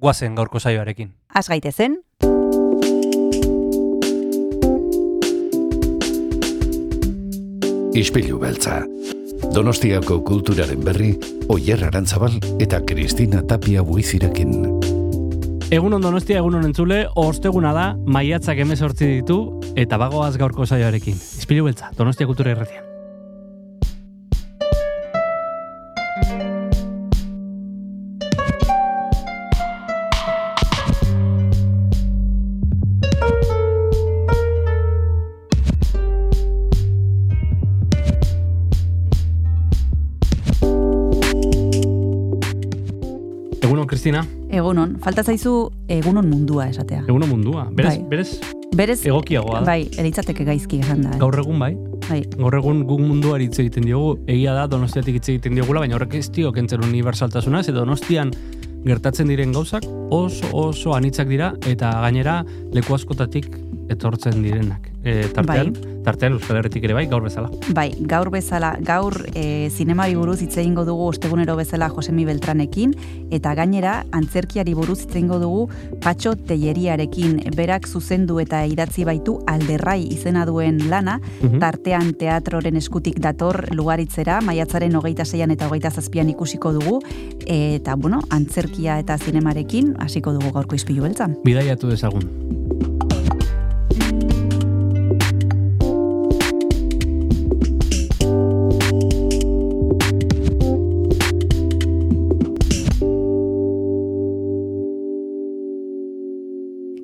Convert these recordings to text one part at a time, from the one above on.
guazen gaurko saioarekin. Az gaitezen, Ispilu beltza. Donostiako kulturaren berri, Oyer Arantzabal eta Kristina Tapia buizirekin. Egunon donostia, egunon entzule, osteguna da, maiatzak emezortzi ditu, eta bagoaz gaurko saioarekin. Izpilu beltza, donostia kultura irratian. Egunon, Kristina, egunon, falta zaizu egunon mundua esatea. egunon mundua. Berez, Bai. berez Berez, egokiagoa da. bai, eritzateke gaizki esan da. eh? Gaur egun bai, Bai, gaur egun guk munduari hitz egiten diogu, egia da donostiatik hitz egiten diogula, baina horrek ez dio kentzen universaltasuna, ze donostian gertatzen diren gauzak oso oso anitzak dira eta gainera leku askotatik etortzen direnak. E, tartean, tartean Euskal Herritik ere bai, gaur bezala. bai, gaur bezala, gaur e, zinemari buruz hitz egingo dugu ostegunero bezala Josemi Beltranekin, eta gainera antzerkiari buruz hitz egingo dugu Patxo Telleriarekin, berak zuzendu eta idatzi baitu alderrai izena duen lana, Mhm. tartean teatroren eskutik dator lugaritzera, maiatzaren hogeita zeian eta hogeita zazpian ikusiko dugu, eta, bueno, antzerkia eta zinemarekin hasiko dugu gaurko izpilu beltzan. Bidaiatu dezagun.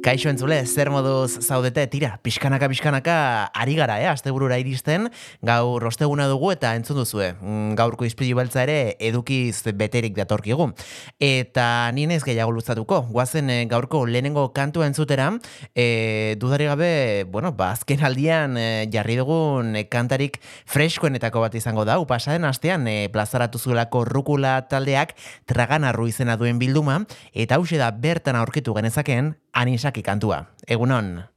Kaixo entzule, zer moduz zaudete, tira, pixkanaka, pixkanaka, ari gara, eh, asteburura iristen, gaur osteguna dugu eta entzun duzue, mm, gaurko izpilu beltza ere edukiz beterik datorkigu. Eta ni naiz gehiago luzatuko, guazen eh, gaurko lehenengo kantua entzutera, e, dudari gabe, bueno, ba, azken aldian eh, jarri dugun eh, kantarik freskoenetako bat izango da, pasaden astean e, plazaratu zuelako rukula taldeak traganarru izena duen bilduma, eta hause da bertan aurkitu genezakeen anisaki kantua. Egunon.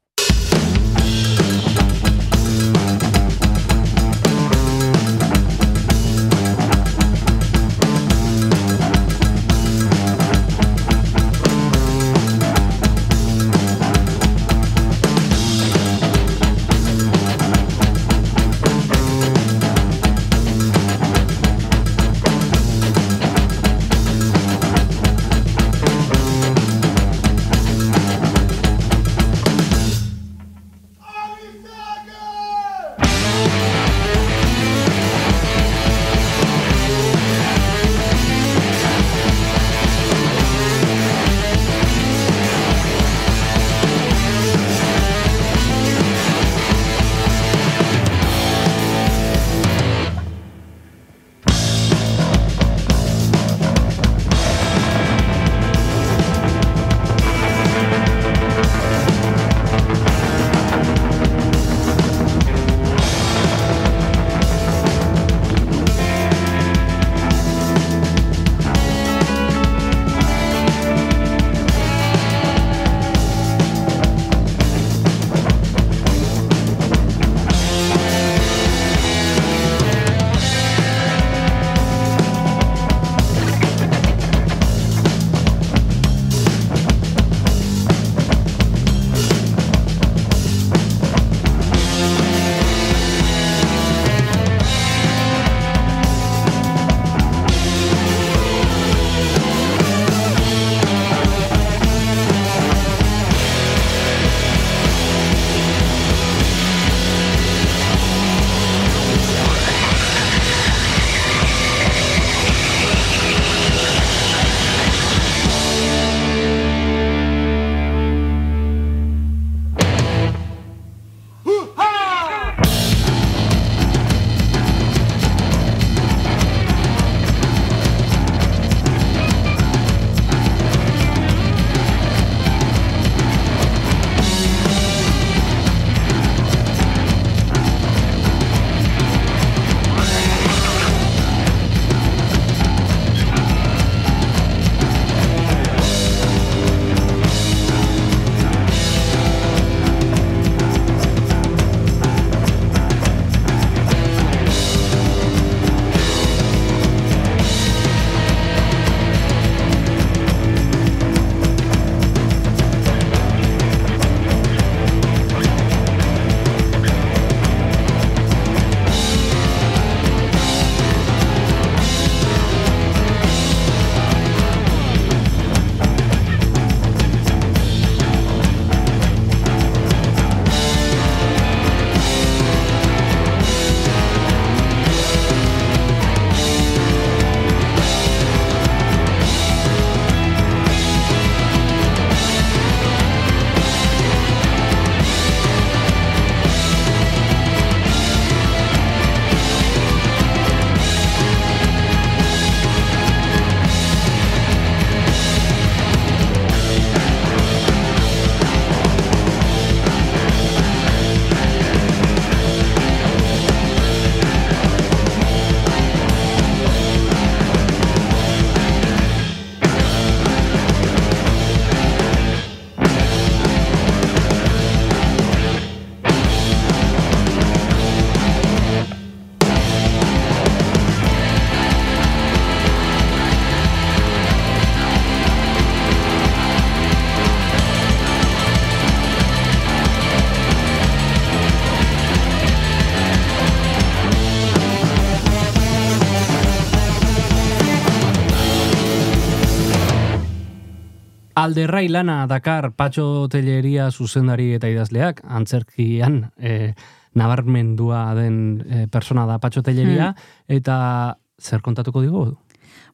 Alderrai lana Dakar Patxo Telleria zuzendari eta idazleak, antzerkian e, nabarmendua den e, persona da Patxo Telleria, Hmm. eta zer kontatuko digu?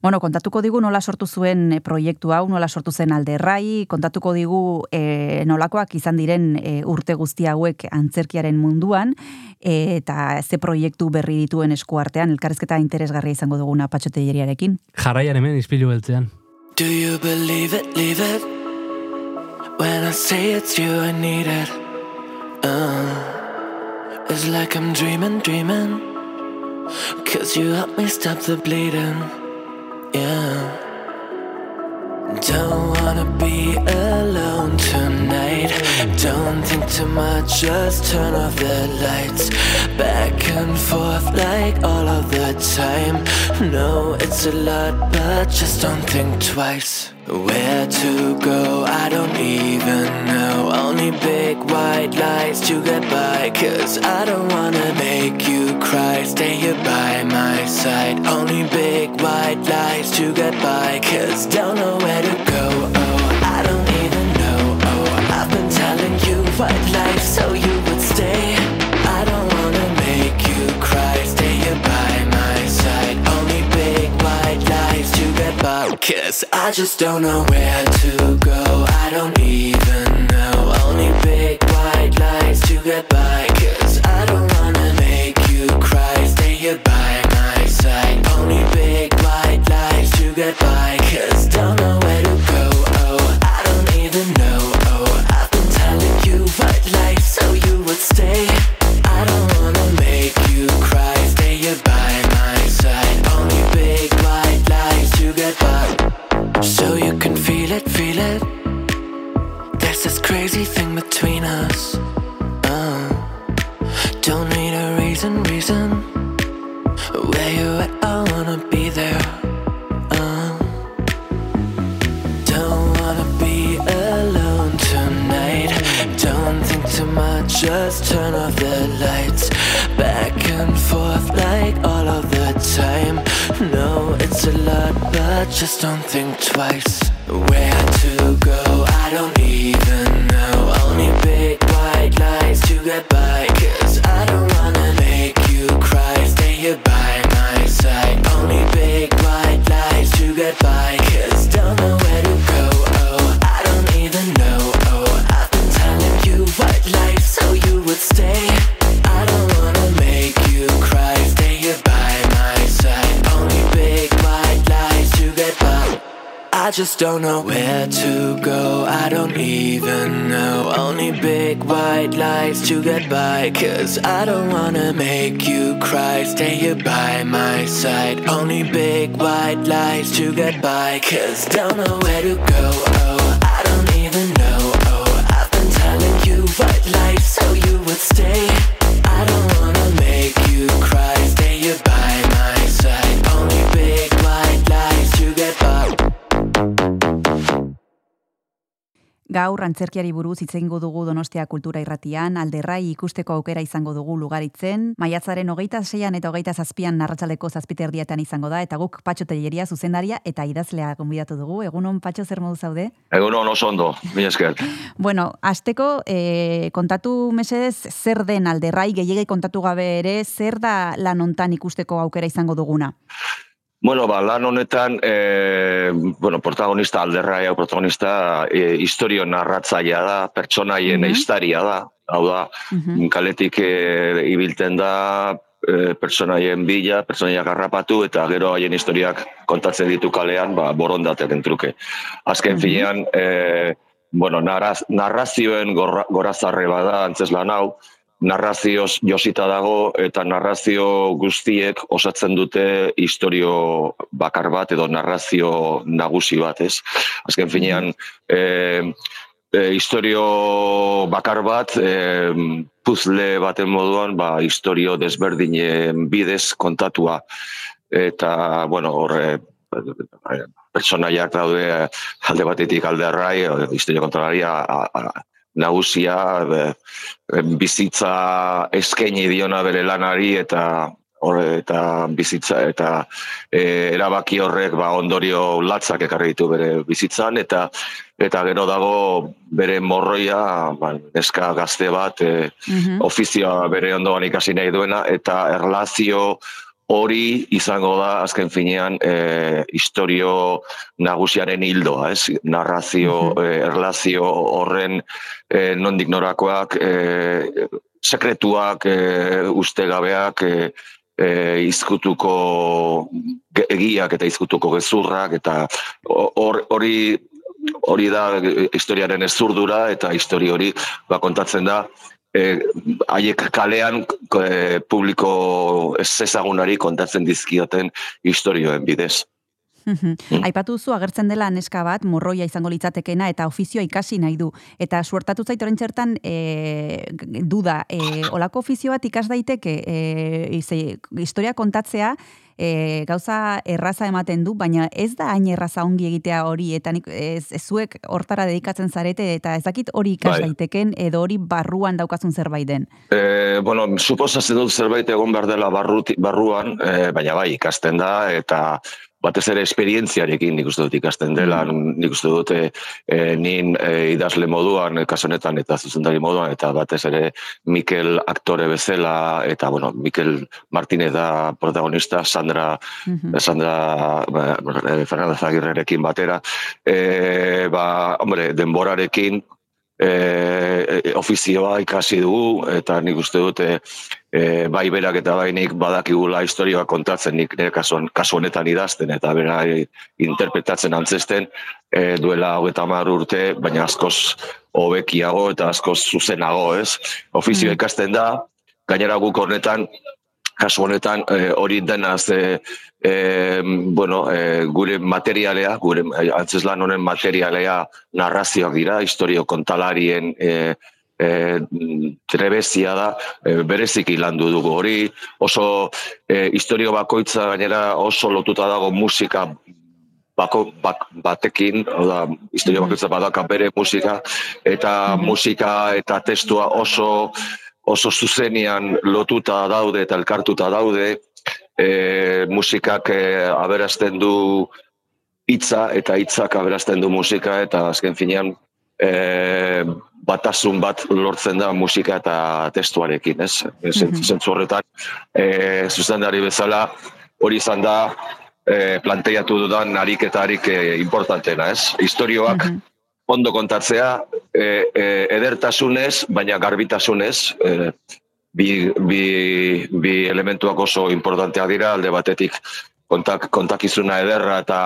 Bueno, kontatuko digu nola sortu zuen e, proiektu hau, nola sortu zen alderrai, kontatuko digu e, nolakoak izan diren e, urte guzti hauek antzerkiaren munduan, e, eta ze proiektu berri dituen eskuartean, elkarrezketa interesgarria izango duguna patxoteieriarekin. Jarraian hemen izpilu beltzean. Do you believe it, leave it? When I say it's you, I need it. Uh, it's like I'm dreaming, dreaming. Cause you help me stop the bleeding. Yeah. Don't wanna be alone tonight. Don't think too much, just turn off the lights. Back and forth like all of the time. No, it's a lot, but just don't think twice. Where to go, I don't even know. Only big white lights to get by. Cause I don't wanna make you cry. Stay here by my side. Only big white lights to get by. Cause don't know where to go. Oh, I don't even know. Oh, I've been telling you white lights so you Cause I just don't know where to go. I don't even know. Only big white lights to get by. Cause I don't wanna make you cry. Stay here by my side. Only big white lights to get by. Cause don't know where to between us. Uh, don't need a reason, reason. Where you at? I wanna be there. Uh, don't wanna be alone tonight. Don't think too much, just turn off the lights. Back and forth like all of the time. No, it's a lot, but just don't think twice. Where to go, I don't even that bike. Just don't know where to go. I don't even know. Only big white lights to get by. Cause I don't wanna make you cry. Stay here by my side. Only big white lights to get by. Cause don't know where to go. Gaur antzerkiari buruz hitz dugu Donostia Kultura Irratian, alderrai ikusteko aukera izango dugu lugaritzen. Maiatzaren hogeita seian eta hogeita zazpian narratxaleko zazpiterdiatan izango da, eta guk Patxo Telleria zuzendaria eta idazlea gonbidatu dugu. Egunon Patxo zer modu zaude? Egun hon oso ondo, mi esker. Bueno, asteko e, kontatu mesedez zer den alderrai, gehiagei kontatu gabe ere, zer da lan hontan ikusteko aukera izango duguna? Bueno, ba, lan honetan, e, bueno, protagonista alderraia, protagonista e, historio narratzaia da, pertsonaien Mhm. historia da. Hau da, Mhm. kaletik e, ibilten da, e, pertsonaien bila, pertsonaiak harrapatu, eta gero haien historiak kontatzen ditu kalean, ba, borondateren truke. Azken Mhm. finean, e, bueno, narraz, narrazioen gorra, gorazarre bada, antzeslan hau, narrazioz josita dago eta narrazio guztiek osatzen dute historio bakar bat edo narrazio nagusi bat, ez? Azken finean, e, e, historio bakar bat, e, puzle baten moduan, ba, historio desberdinen bidez kontatua. Eta, bueno, horre, pertsonaiak daude alde batetik alde arrai, historio kontrolaria nagusia, e, e, bizitza eskaini diona bere lanari eta hor, eta bizitza eta e, erabaki horrek ba ondorio latzak ekarri ditu bere bizitzan eta eta gero dago bere morroia ba, neska gazte bat e, ofizioa bere ondoan ikasi nahi duena eta erlazio hori izango da azken finean e, historio nagusiaren hildoa, ez? Narrazio, e, erlazio horren e, nondik norakoak, e, sekretuak, e, ustegabeak, e, e, izkutuko egiak eta izkutuko gezurrak, eta hori hori da historiaren ezurdura eta histori hori ba kontatzen da eh, haiek kalean e, publiko ez ezagunari kontatzen dizkioten historioen bidez. Mm. Aipatu zu agertzen dela neska bat, morroia izango litzatekena eta ofizioa ikasi nahi du. Eta suertatu zait orain txertan e, duda, e, olako ofizio bat ikas daiteke e, historia kontatzea, e, gauza erraza ematen du, baina ez da hain erraza ongi egitea hori, eta nik, ez, ez zuek hortara dedikatzen zarete, eta ez dakit hori ikas bai. daiteken, edo hori barruan daukazun zerbait den. E, bueno, suposatzen dut zerbait egon behar dela barruan, e, baina bai ikasten da, eta batez ere esperientziarekin nik uste dut ikasten dela, mm. nik uste dut e, nin e, idazle moduan, kasonetan eta zuzendari moduan, eta batez ere Mikel aktore bezala, eta bueno, Mikel Martinez da protagonista, Sandra, mm -hmm. Sandra ba, Fernandez Agirrerekin batera, e, ba, hombre, denborarekin, e, e, ofizioa ikasi dugu, eta nik uste dute e, bai berak eta bai nik badakigula historioa kontatzen nik nire kasuan, kasu honetan idazten, eta bera interpretatzen antzesten e, duela hogeta mar urte, baina askoz hobekiago eta askoz zuzenago, ez? Ofizioa mm. ikasten da, gainera guk honetan, kasu honetan e, hori dena ze e, bueno, e, gure materialea, gure e, antzeslan honen materialea narrazioak dira, historio kontalarien e, e, trebezia da, e, bereziki landu dugu hori, oso e, historio bakoitza gainera oso lotuta dago musika bako, bak, batekin, oda, historio mm-hmm. bakoitza badaka bere musika, eta mm-hmm. musika eta testua oso oso zuzenian lotuta daude eta elkartuta daude, e, musikak e, aberazten du hitza eta hitzak aberazten du musika eta azken finean e, batasun bat lortzen da musika eta testuarekin, ez? Mm -hmm. Zentzu horretan, e, zuzendari bezala, hori izan da, e, planteiatu dudan harik eta harik e, importantena, ez? Historioak mhm ondo kontatzea, e, e, edertasunez, baina garbitasunez, e, bi, bi, bi elementuak oso importanteak dira, alde batetik kontak, kontakizuna ederra eta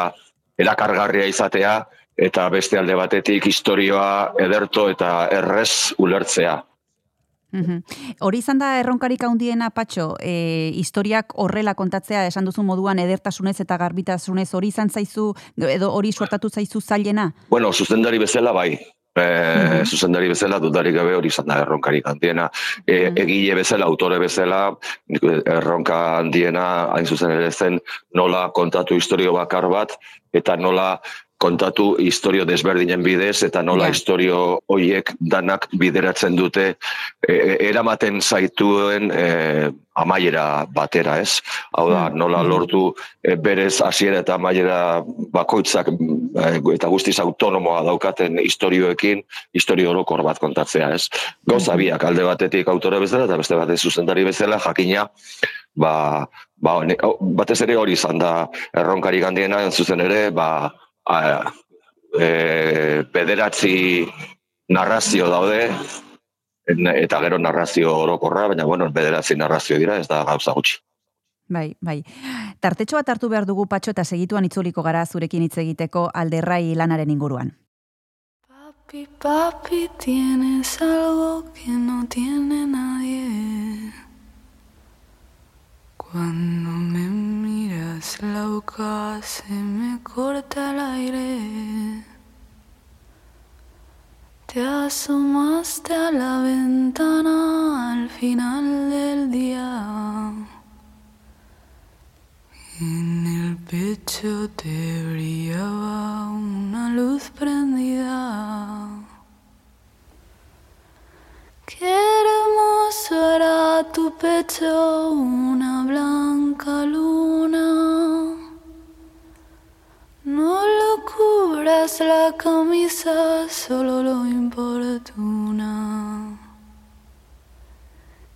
erakargarria izatea, eta beste alde batetik historioa ederto eta errez ulertzea. Hori izan da erronkarik handiena patxo, e, historiak horrela kontatzea esan duzu moduan edertasunez eta garbitasunez hori izan zaizu edo hori suertatu zaizu zailena? Bueno, zuzendari bezala bai. E, Zuzendari bezala dudarik gabe hori izan da erronkarik handiena. E, Egile bezala, autore bezala, erronka handiena hain zuzen ere zen nola kontatu historio bakar bat eta nola kontatu historio desberdinen bidez eta nola yeah. historio hoiek danak bideratzen dute e, e, eramaten zaituen e, amaiera batera, ez? Hau da, mm. nola mm. lortu e, berez hasiera eta amaiera bakoitzak e, eta guztiz autonomoa daukaten historioekin historio orokor bat kontatzea, ez? Goza mm. biak alde batetik autore bezala eta beste batez zuzendari bezala jakina ba, ba, batez ere hori izan da erronkari gandiena zuzen ere, ba, a, e, pederatzi narrazio daude, eta gero narrazio orokorra, baina bueno, pederatzi narrazio dira, ez da gauza gutxi. Bai, bai. Tartetxo bat hartu behar dugu patxo eta segituan itzuliko gara zurekin hitz egiteko alderrai lanaren inguruan. Papi, papi, tienes algo que no tiene nadie. Cuando me miras la boca se me corta el aire. Te asomaste a la ventana al final del día. En el pecho te brillaba una luz prendida. Qué hermoso era tu pecho una blanca luna. No lo cubras la camisa, solo lo importuna.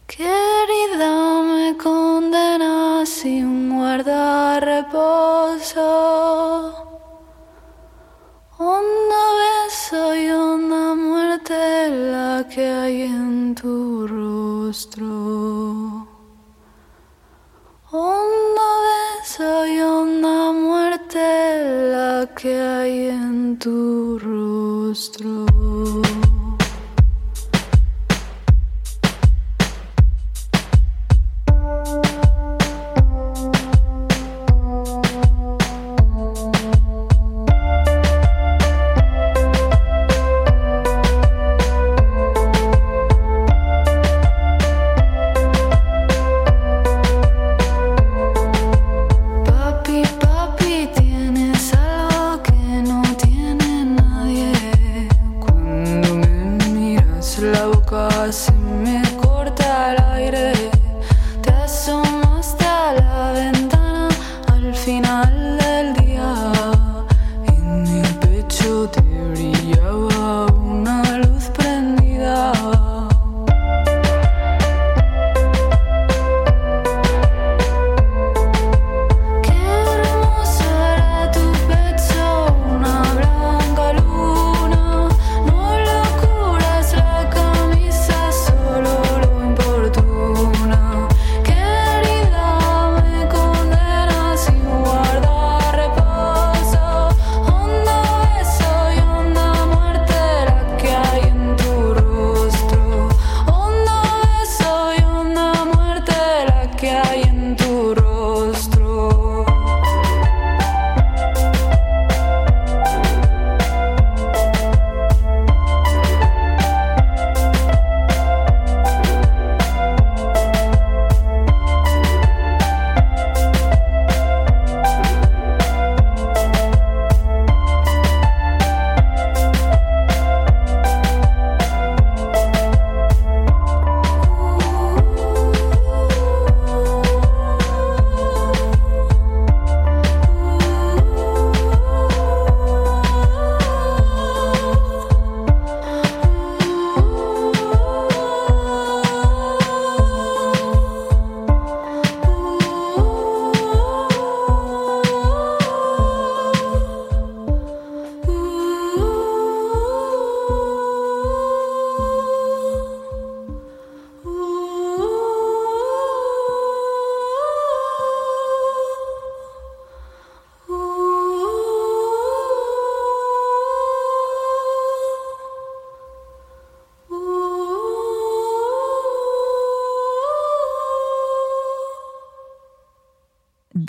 Querida, me condena sin guardar reposo. Honda beso y honda muerte la que hay en tu rostro. Honda beso y honda muerte la que hay en tu rostro.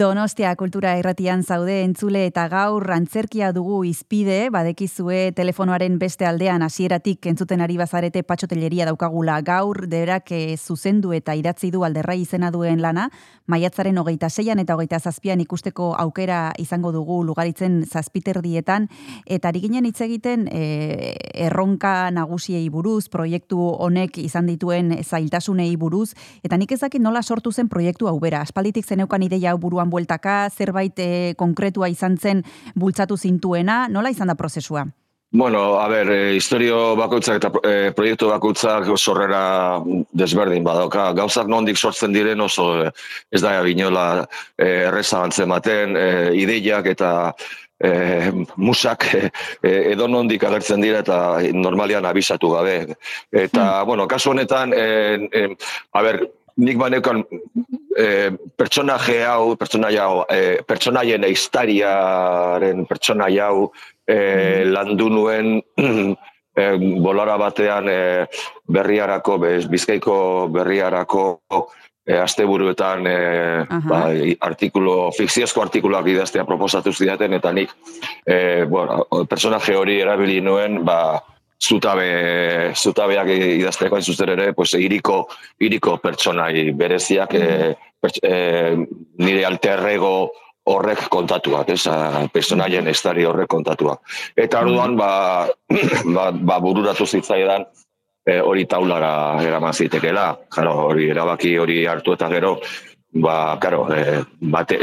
Donostia kultura erratian zaude entzule eta gaur antzerkia dugu izpide, badekizue telefonoaren beste aldean hasieratik entzuten ari bazarete patxotelleria daukagula. Gaur, derak eh, zuzendu eta idatzi du alderrai izena duen lana, maiatzaren hogeita zeian eta hogeita zazpian ikusteko aukera izango dugu lugaritzen zazpiterdietan, eta ari ginen hitz egiten eh, erronka nagusiei buruz, proiektu honek izan dituen zailtasunei buruz, eta nik ezakit nola sortu zen proiektu hau bera, aspalditik zeneukan ideia hau buruan bueltaka, zerbait eh, konkretua izan zen bultzatu zintuena, nola izan da prozesua? Bueno, a ber, e, historio bakoitzak eta e, proiektu bakoitzak sorrera desberdin badauka. Gauzak nondik sortzen diren oso e, ez da binola e, erreza antzematen, e, ideiak eta e, musak e, edo nondik agertzen dira eta normalian abisatu gabe. Eta, bueno, kasu honetan, e, e, a ber, nik baneukan e, pertsonaje hau, pertsonaia hau, e, pertsonaien eistariaren pertsonaia hau e, landu nuen e, bolara batean e, berriarako, bez, bizkaiko berriarako e, asteburuetan e, ba, artikulo, fikziozko artikuluak idaztea proposatu zidaten, eta nik e, bueno, personaje hori erabili nuen, ba, zutabe, zutabeak idazteko hain zuzen ere, pues, iriko, iriko pertsonai bereziak, e, perts- e, nire alterrego horrek kontatuak, ez, a, personaien estari horrek kontatuak. Eta orduan, ba, ba, ba bururatu zitzaidan, e, hori taulara eraman zitekela. Claro, hori erabaki hori hartu eta gero, ba, claro, e, bate,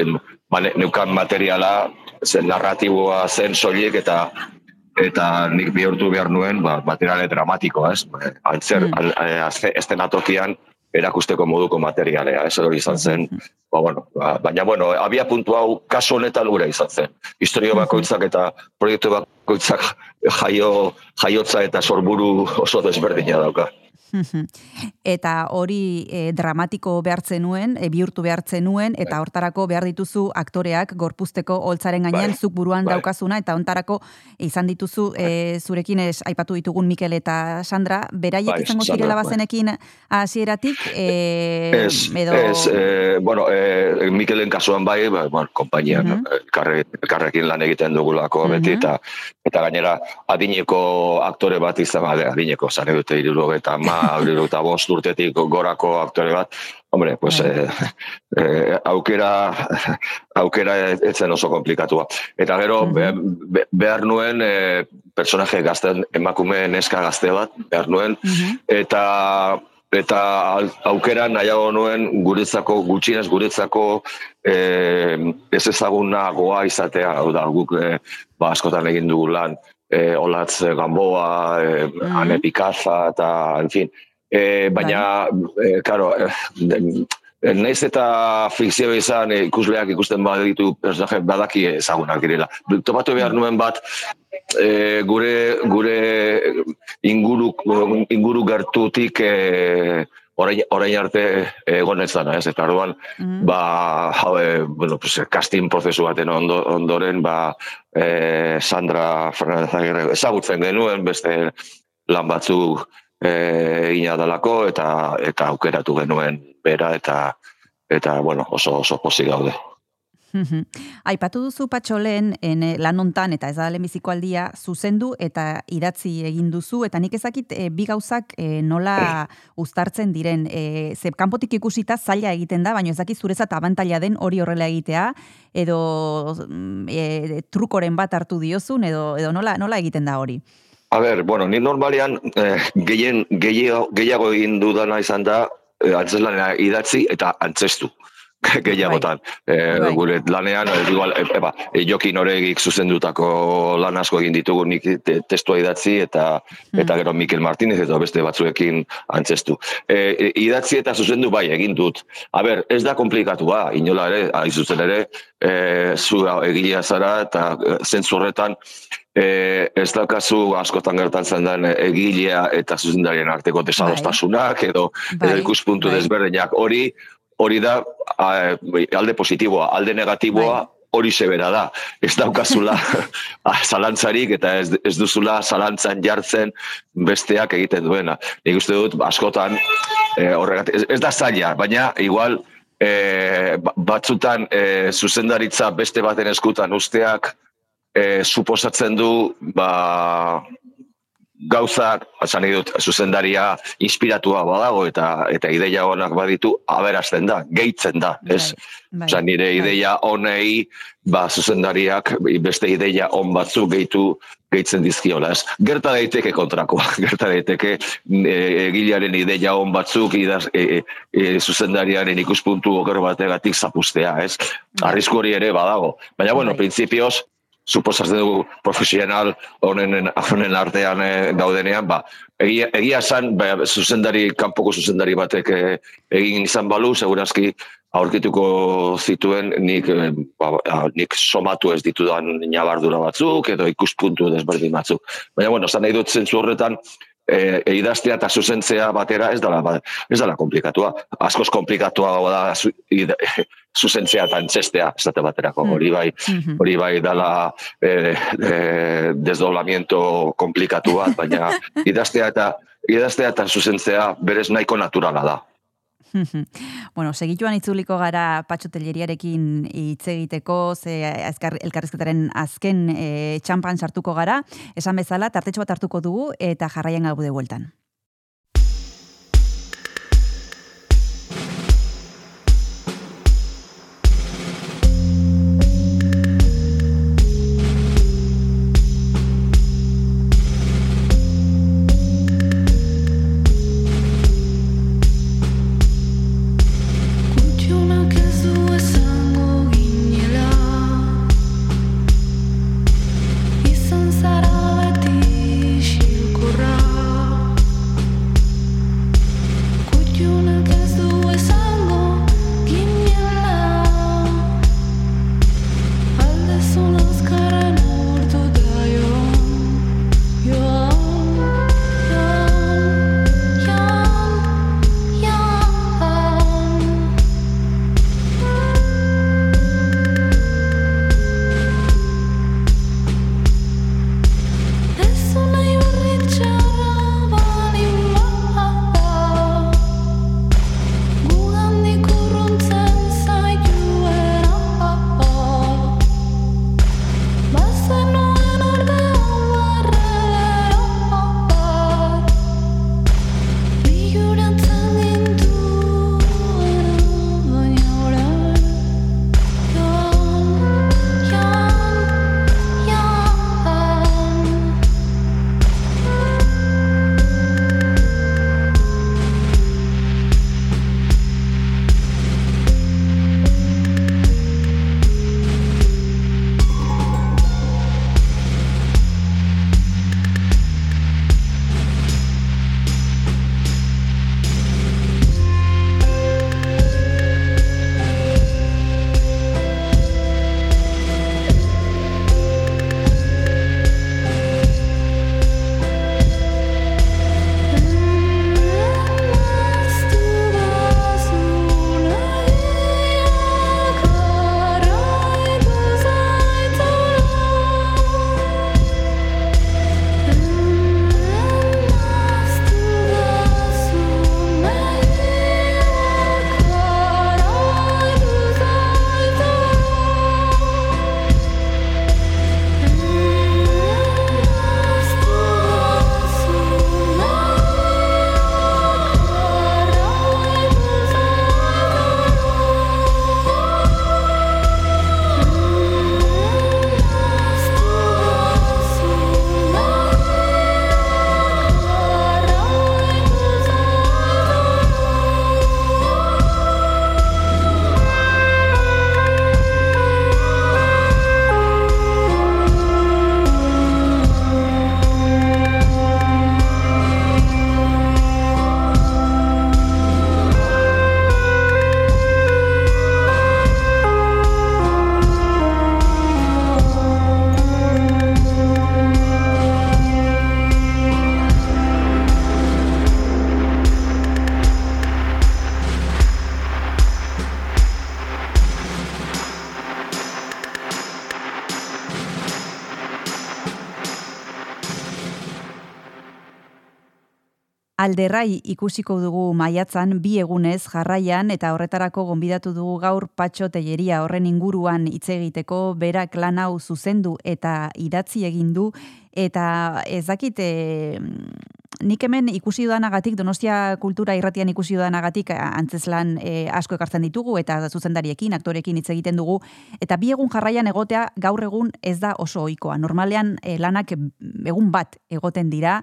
ba, ne- neukan materiala zen narratiboa zen soilik eta eta nik bihurtu behar nuen ba, materiale dramatikoa, ez? E, Antzer, Mm. al, e, azke- estenatokian erakusteko moduko materialea, ez hori izan zen, ba, bueno, ba, baina, bueno, abia puntu hau kasu honetan gure izan zen. Historio bakoitzak eta proiektu bakoitzak jaio, jaiotza eta sorburu oso desberdina dauka. Eta hori e, dramatiko behartzen nuen, e, bihurtu behartzen nuen, eta hortarako behar dituzu aktoreak gorpuzteko holtzaren gainean Bai. zuk buruan Bai. daukazuna, eta hontarako izan dituzu e, zurekin ez aipatu ditugun Mikel eta Sandra, beraiek Bai, izango zirela bai. bazenekin hasieratik e, Ez, edo... ez, eh, bueno, eh, Mikelen kasuan bai, ba, bueno, konpainian, Mhm. elkarre- elkarrekin lan egiten dugulako beti, Mhm. eta eta gainera adineko aktore bat izan, adineko, zare dute iruro eta ma, iruro bost urtetik gorako aktore bat, hombre, pues, eh, eh, aukera, aukera ez zen oso komplikatua. Eta gero, Mhm. be- be- behar nuen, eh, personaje gazten, emakume neska gazte bat, behar nuen, Mhm. eta eta al- aukera nahiago nuen guretzako gutxienez guretzako eh, ez ezagunagoa izatea hau da guk eh, ba, askotan egin dugu lan eh, olatz gamboa eh, Mhm. ane pikaza eta en fin eh, baina eh, claro eh, de- eh, Naiz eta fikzio izan ikusleak ikusten baditu personaje badaki ezagunak direla. Topatu behar nuen bat e, gure gure inguru inguru gertutik e, orain, orain arte egon ez dana, ez? Eta orduan, Mhm. ba, hau, e, bueno, pues, casting prozesu baten ondo, ondoren, ba, e, Sandra Fernandez Agirre ezagutzen genuen, beste lan batzuk e, egina dalako, eta, eta aukeratu genuen bera, eta eta, bueno, oso, oso pozik gaude. Aipatu duzu patxolen en, eh, lan hontan eta ez da lehenbiziko aldia zuzendu eta idatzi egin duzu eta nik ezakit e, bi gauzak e, nola uztartzen diren e, ze kanpotik ikusita zaila egiten da baina ezakit zurezat abantaila den hori horrela egitea edo e, trukoren bat hartu diozun edo edo nola nola egiten da hori. A ber, bueno, ni normalian eh, gehien gehiago, gehiago egin dudana izan da eh, antzeslanera idatzi eta antzestu gehiagotan. Eh, Bai. gure lanean, eh, igual, e, eba, e, jokin horegik zuzendutako lan asko egin ditugu nik te, testua idatzi eta eta gero Mikel Martinez eta beste batzuekin antzestu. E, e, idatzi eta zuzendu bai egin dut. A ber, ez da komplikatua, inola ere, hain zuzen ere, e, zu egilea zara eta e, zentzu horretan e, ez daukazu askotan gertatzen den egilea eta zuzendarien arteko desadostasunak edo, Bai, edo ikuspuntu bai. desberdinak hori hori da a, alde positiboa, alde negatiboa Bai. hori sebera da. Ez daukazula zalantzarik eta ez, ez duzula zalantzan jartzen besteak egiten duena. Nik uste dut askotan e, horregatik, ez, ez da zaila, baina igual e, ba- batzutan e, zuzendaritza beste baten eskutan usteak e, suposatzen du ba, gauzak, esan dut, zuzendaria inspiratua badago eta eta ideia onak baditu, aberazten da, gehitzen da, ez? Bai, Osa, nire bai. ideia honei, ba, zuzendariak beste ideia on batzuk gehitu gehitzen dizkiola, ez? Gerta daiteke kontrakoa, gerta daiteke e, egilearen ideia on batzuk idaz, e, e, zuzendariaren ikuspuntu oker bategatik zapustea, ez? Arrisku hori ere badago. Baina, bueno, Bai. printzipioz, suposatzen dugu profesional honen, honen artean e, gaudenean, ba, egia, egia esan, ba, zuzendari, kanpoko zuzendari batek e, egin izan balu, segurazki aurkituko zituen nik, ba, ba, nik somatu ez ditudan nabardura batzuk edo ikuspuntu desberdin batzuk. Baina, bueno, zan nahi dut zentzu horretan, e, idaztea eta zuzentzea batera ez dala, ba, ez dala komplikatua. Askoz komplikatua da zu, ida, zuzentzea eta antzestea, esate baterako. Mm. Hori bai, Mhm. hori bai dala e, e, desdoblamiento komplikatu bat, baina idaztea eta idaztea eta zuzentzea berez nahiko naturala da. bueno, segituan itzuliko gara Patxo Telleriarekin hitz egiteko, ze azkar, elkarrizketaren azken e, txampan sartuko gara, esan bezala, tartetxo bat hartuko dugu eta jarraian gaude bueltan. Alderrai ikusiko dugu maiatzan bi egunez jarraian eta horretarako gonbidatu dugu gaur patxo teieria horren inguruan hitz egiteko berak lan hau zuzendu eta idatzi egin du. Eta ez dakit e, nik hemen ikusi dudanagatik Donostia kultura irratian ikusi dudanagatik antzeslan e, asko ekartzen ditugu eta zuzendariekin, aktorekin hitz egiten dugu. Eta bi egun jarraian egotea gaur egun ez da oso ohikoa. Normalean e, lanak egun bat egoten dira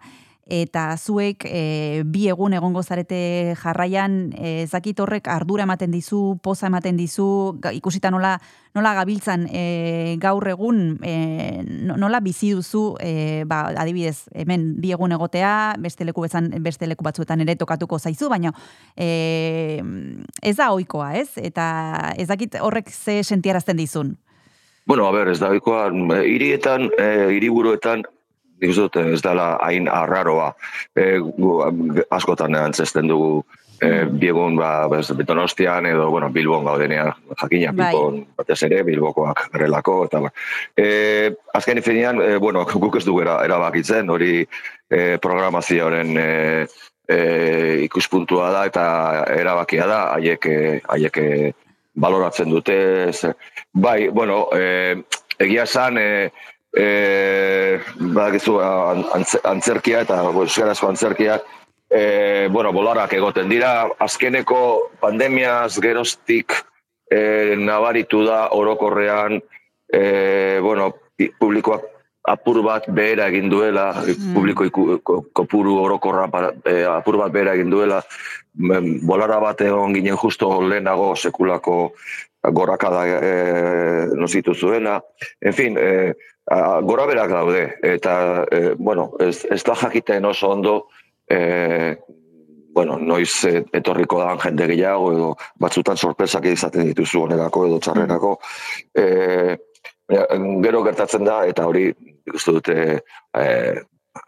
eta zuek e, bi egun egongo zarete jarraian e, zakit horrek ardura ematen dizu, poza ematen dizu, ikusita nola nola gabiltzan e, gaur egun e, no- nola bizi duzu e, ba, adibidez hemen bi egun egotea beste leku bezan, beste leku batzuetan ere tokatuko zaizu baina e, ez da ohikoa ez? Eta ez dakit horrek ze sentiarazten dizun? Bueno, a ber, ez da bikoa, hirietan, hiriburuetan, nik dut ez dela hain arraroa. E, gu, askotan antzesten dugu e, biegun ba, bez, Donostian edo bueno, Bilbon gaudenean, jakina Bai. Bilbon batez ere, Bilbokoak garelako, eta ba. E, azken finean, e, bueno, guk ez dugu era, erabakitzen, hori e, programazioaren e, e, ikuspuntua da eta erabakia da, haiek, haiek baloratzen dute. Bai, bueno, e, egia esan, e, e, badakizu, an- antze- antzerkia eta euskarazko antzerkia, e, bueno, bolarak egoten dira, azkeneko pandemiaz geroztik e, nabaritu da orokorrean, e, bueno, publikoak apur bat behera egin duela, publiko iku, ko- kopuru orokorra e, apur bat behera egin duela, Men, bolara bat egon ginen justo lehenago sekulako gorakada e, nozitu zuena. En fin, e, a, gora berak daude, eta, e, bueno, ez, ez da jakiten oso ondo, e, bueno, noiz etorriko da jende gehiago, edo batzutan sorpresak izaten dituzu onerako edo txarrerako. E, gero gertatzen da, eta hori, nik uste dute, e,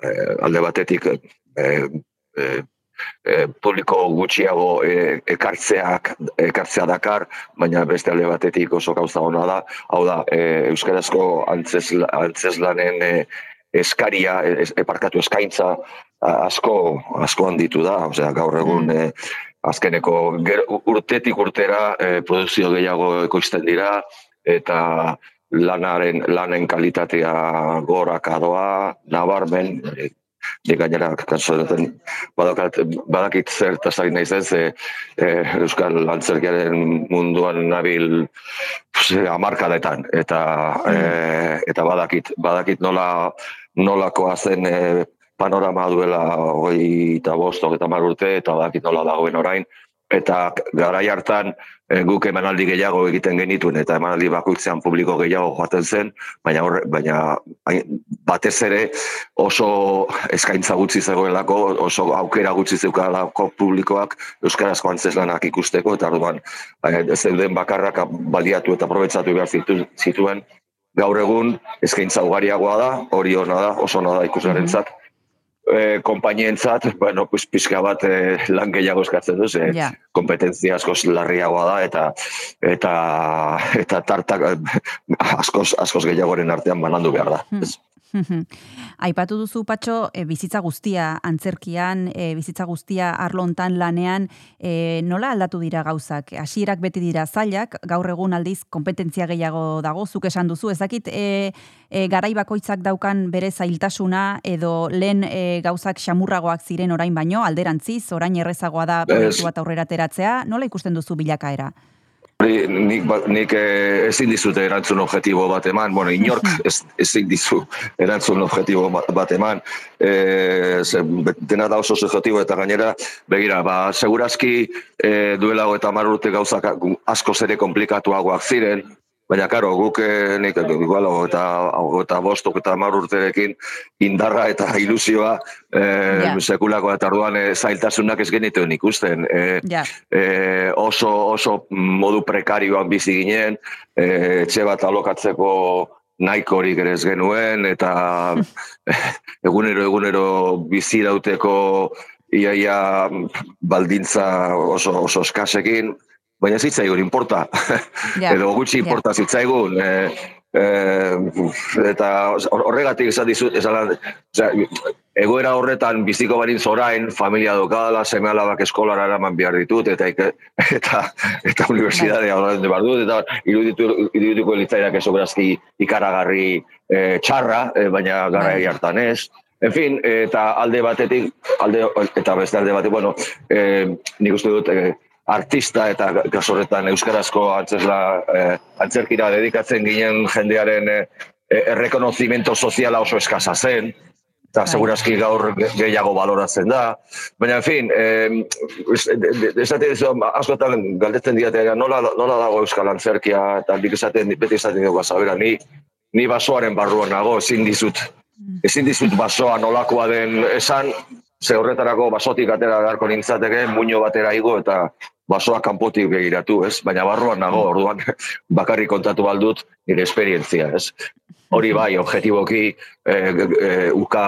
e, alde batetik, e, e, e, publiko gutxiago e, ekartzeak ekartzea dakar, baina beste alde batetik oso gauza ona da, hau da, e, euskarazko antzesla, antzeslanen e, eskaria, eparkatu eskaintza asko asko handitu da, osea gaur egun e, azkeneko ger, urtetik urtera e, produzio gehiago ekoizten dira eta lanaren lanen kalitatea goraka doa, nabarmen, e, Nik gainera, kaso honetan, badakat, badakit zer eta zain nahi zen, ze e, Euskal Antzerkiaren munduan nabil ze, amarkadetan, eta, e, eta badakit, badakit nola, nolakoa zen e, panorama duela hogei eta bost, hogeita hamar urte, eta badakit nola dagoen orain, eta garai hartan e, guk emanaldi gehiago egiten genituen eta emanaldi bakoitzean publiko gehiago joaten zen, baina horre, baina batez ere oso eskaintza gutxi zegoelako, oso aukera gutxi zeukalako publikoak euskarazko antzeslanak ikusteko eta orduan eh, zeuden bakarrak baliatu eta aprobetsatu behar zitu- zituen gaur egun eskaintza ugariagoa da, hori ona da, oso ona da ikusarentzat. E, konpainientzat, bueno, pues, pixka bat e, lan gehiago eskatzen du, ze Ja. kompetentzia askoz larriagoa da eta eta eta tartak eh, askoz askoz gehiagoren artean banandu behar da. Ez. Aipatu duzu patxo e, bizitza guztia antzerkian, e, bizitza guztia arlontan lanean, e, nola aldatu dira gauzak? Hasierak beti dira zailak, gaur egun aldiz kompetentzia gehiago dago, zuk esan duzu, ez dakit e, e, garai bakoitzak daukan bere zailtasuna edo lehen e, gauzak xamurragoak ziren orain baino, alderantziz, orain errezagoa da proiektu bat aurrera ateratzea, nola ikusten duzu bilakaera? Hori, nik, ba- nik eh, ezin dizute erantzun objektibo bat eman, bueno, inork ez, ezin dizu erantzun objektibo ba- bat eman, e, ze, dena da oso subjektibo eta gainera, begira, ba, segurazki e, duela eta mar urte gauzak gu- askoz ere komplikatuagoak ziren, baina, karo, guk eh, nik, igual, eta, eta bostok eta mar urterekin indarra eta ilusioa e, Ja. sekulako eta orduan e, zailtasunak ez genituen ikusten. E, Ja, e, oso oso modu prekarioan bizi ginen, e, etxe bat alokatzeko nahikorik ere ez genuen, eta egunero egunero bizi dauteko iaia baldintza oso, oso eskasekin, baina zitzaigun, importa. Ja, Edo gutxi ja. importa zitzaigun. E, Eh, eta hor- horregatik esan dizut, esan, osea, egoera horretan biziko barin zorain, familia dokadala, seme alabak eskolara eraman behar ditut, eta ike- eta, eta universidadea horretan behar dut, eta iruditu, irudituko litzaidak eso berazki ikaragarri eh, txarra, eh, baina garai hartan ez. En fin, eta alde batetik, alde, eta beste alde batetik, bueno, eh, nik uste dut, eh, artista eta kasu horretan euskarazko antzesla eh, antzerkira dedikatzen ginen jendearen eh, eh, errekonozimento soziala oso eskasa zen, eta segurazki gaur ge- gehiago baloratzen da. Baina, en fin, eh, es- de- de- esate dizu, askotan galdetzen diate, nola, nola dago euskal antzerkia, eta nik esaten, beti esaten dugu, zabera, ni, ni basoaren barruan nago, ezin dizut, ezin dizut basoa nolakoa den esan, ze horretarako basotik atera beharko nintzateke, muño batera igo eta basoa kanpotik begiratu, ez? Baina barruan nago, orduan bakarrik kontatu baldut nire esperientzia, ez? Hori bai, objetiboki e, e, uka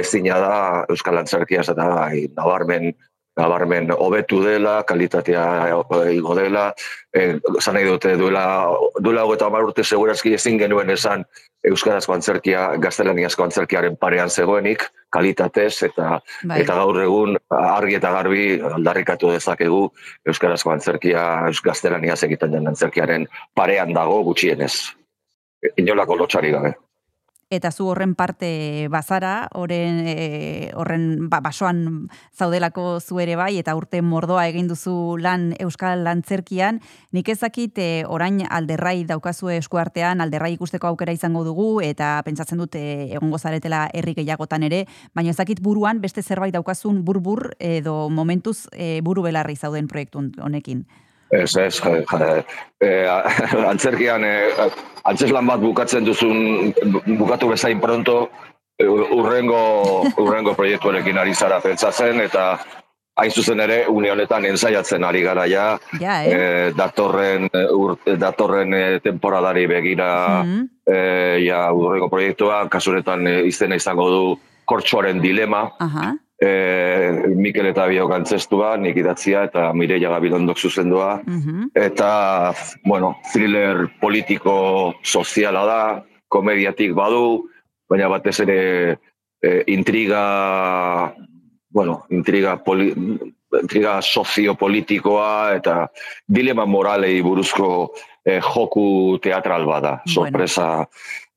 ezina da Euskal Antzerkia eta nabarmen nabarmen hobetu dela, kalitatea eh, igo dela, eh, esan nahi dute duela, duela hogeita hamar urte segurazki ezin genuen esan Euskarazko antzerkia, gaztelaniazko antzerkiaren parean zegoenik, kalitatez eta Bai. eta gaur egun argi eta garbi aldarrikatu dezakegu Euskarazko antzerkia, gaztelaniaz egiten den antzerkiaren parean dago gutxienez. Inolako lotxari gabe. Eta zu horren parte bazara, horren, e, horren ba, basoan zaudelako zu ere bai, eta urte mordoa egin duzu lan Euskal Lantzerkian. Nik ezakit e, orain alderrai daukazu eskuartean, alderrai ikusteko aukera izango dugu, eta pentsatzen dut e, egongo zaretela herri gehiagotan ere, baina ezakit buruan beste zerbait daukazun burbur edo momentuz e, buru belarri zauden proiektu honekin. Ez, ez, eh, antzerkian, eh, antzeslan bat bukatzen duzun, bukatu bezain pronto, eh, urrengo, urrengo proiektuarekin ari zara pentsatzen, eta hain zuzen ere, une honetan ensaiatzen ari gara ja, Ja, eh? eh, datorren, ur, datorren temporadari begira, Mhm. eh, ja, urrengo proiektua, kasuretan eh, izena izango du kortxoaren dilema, Aha. Eh, Mikel eta Biok antzestua, nik idatzia, eta Mireia Gabilondok zuzendua, Mhm. eta, bueno, thriller politiko soziala da, komediatik badu, baina batez ere e, intriga, bueno, intriga, poli, intriga soziopolitikoa eta dilema moralei buruzko e, joku teatral bada, Bueno.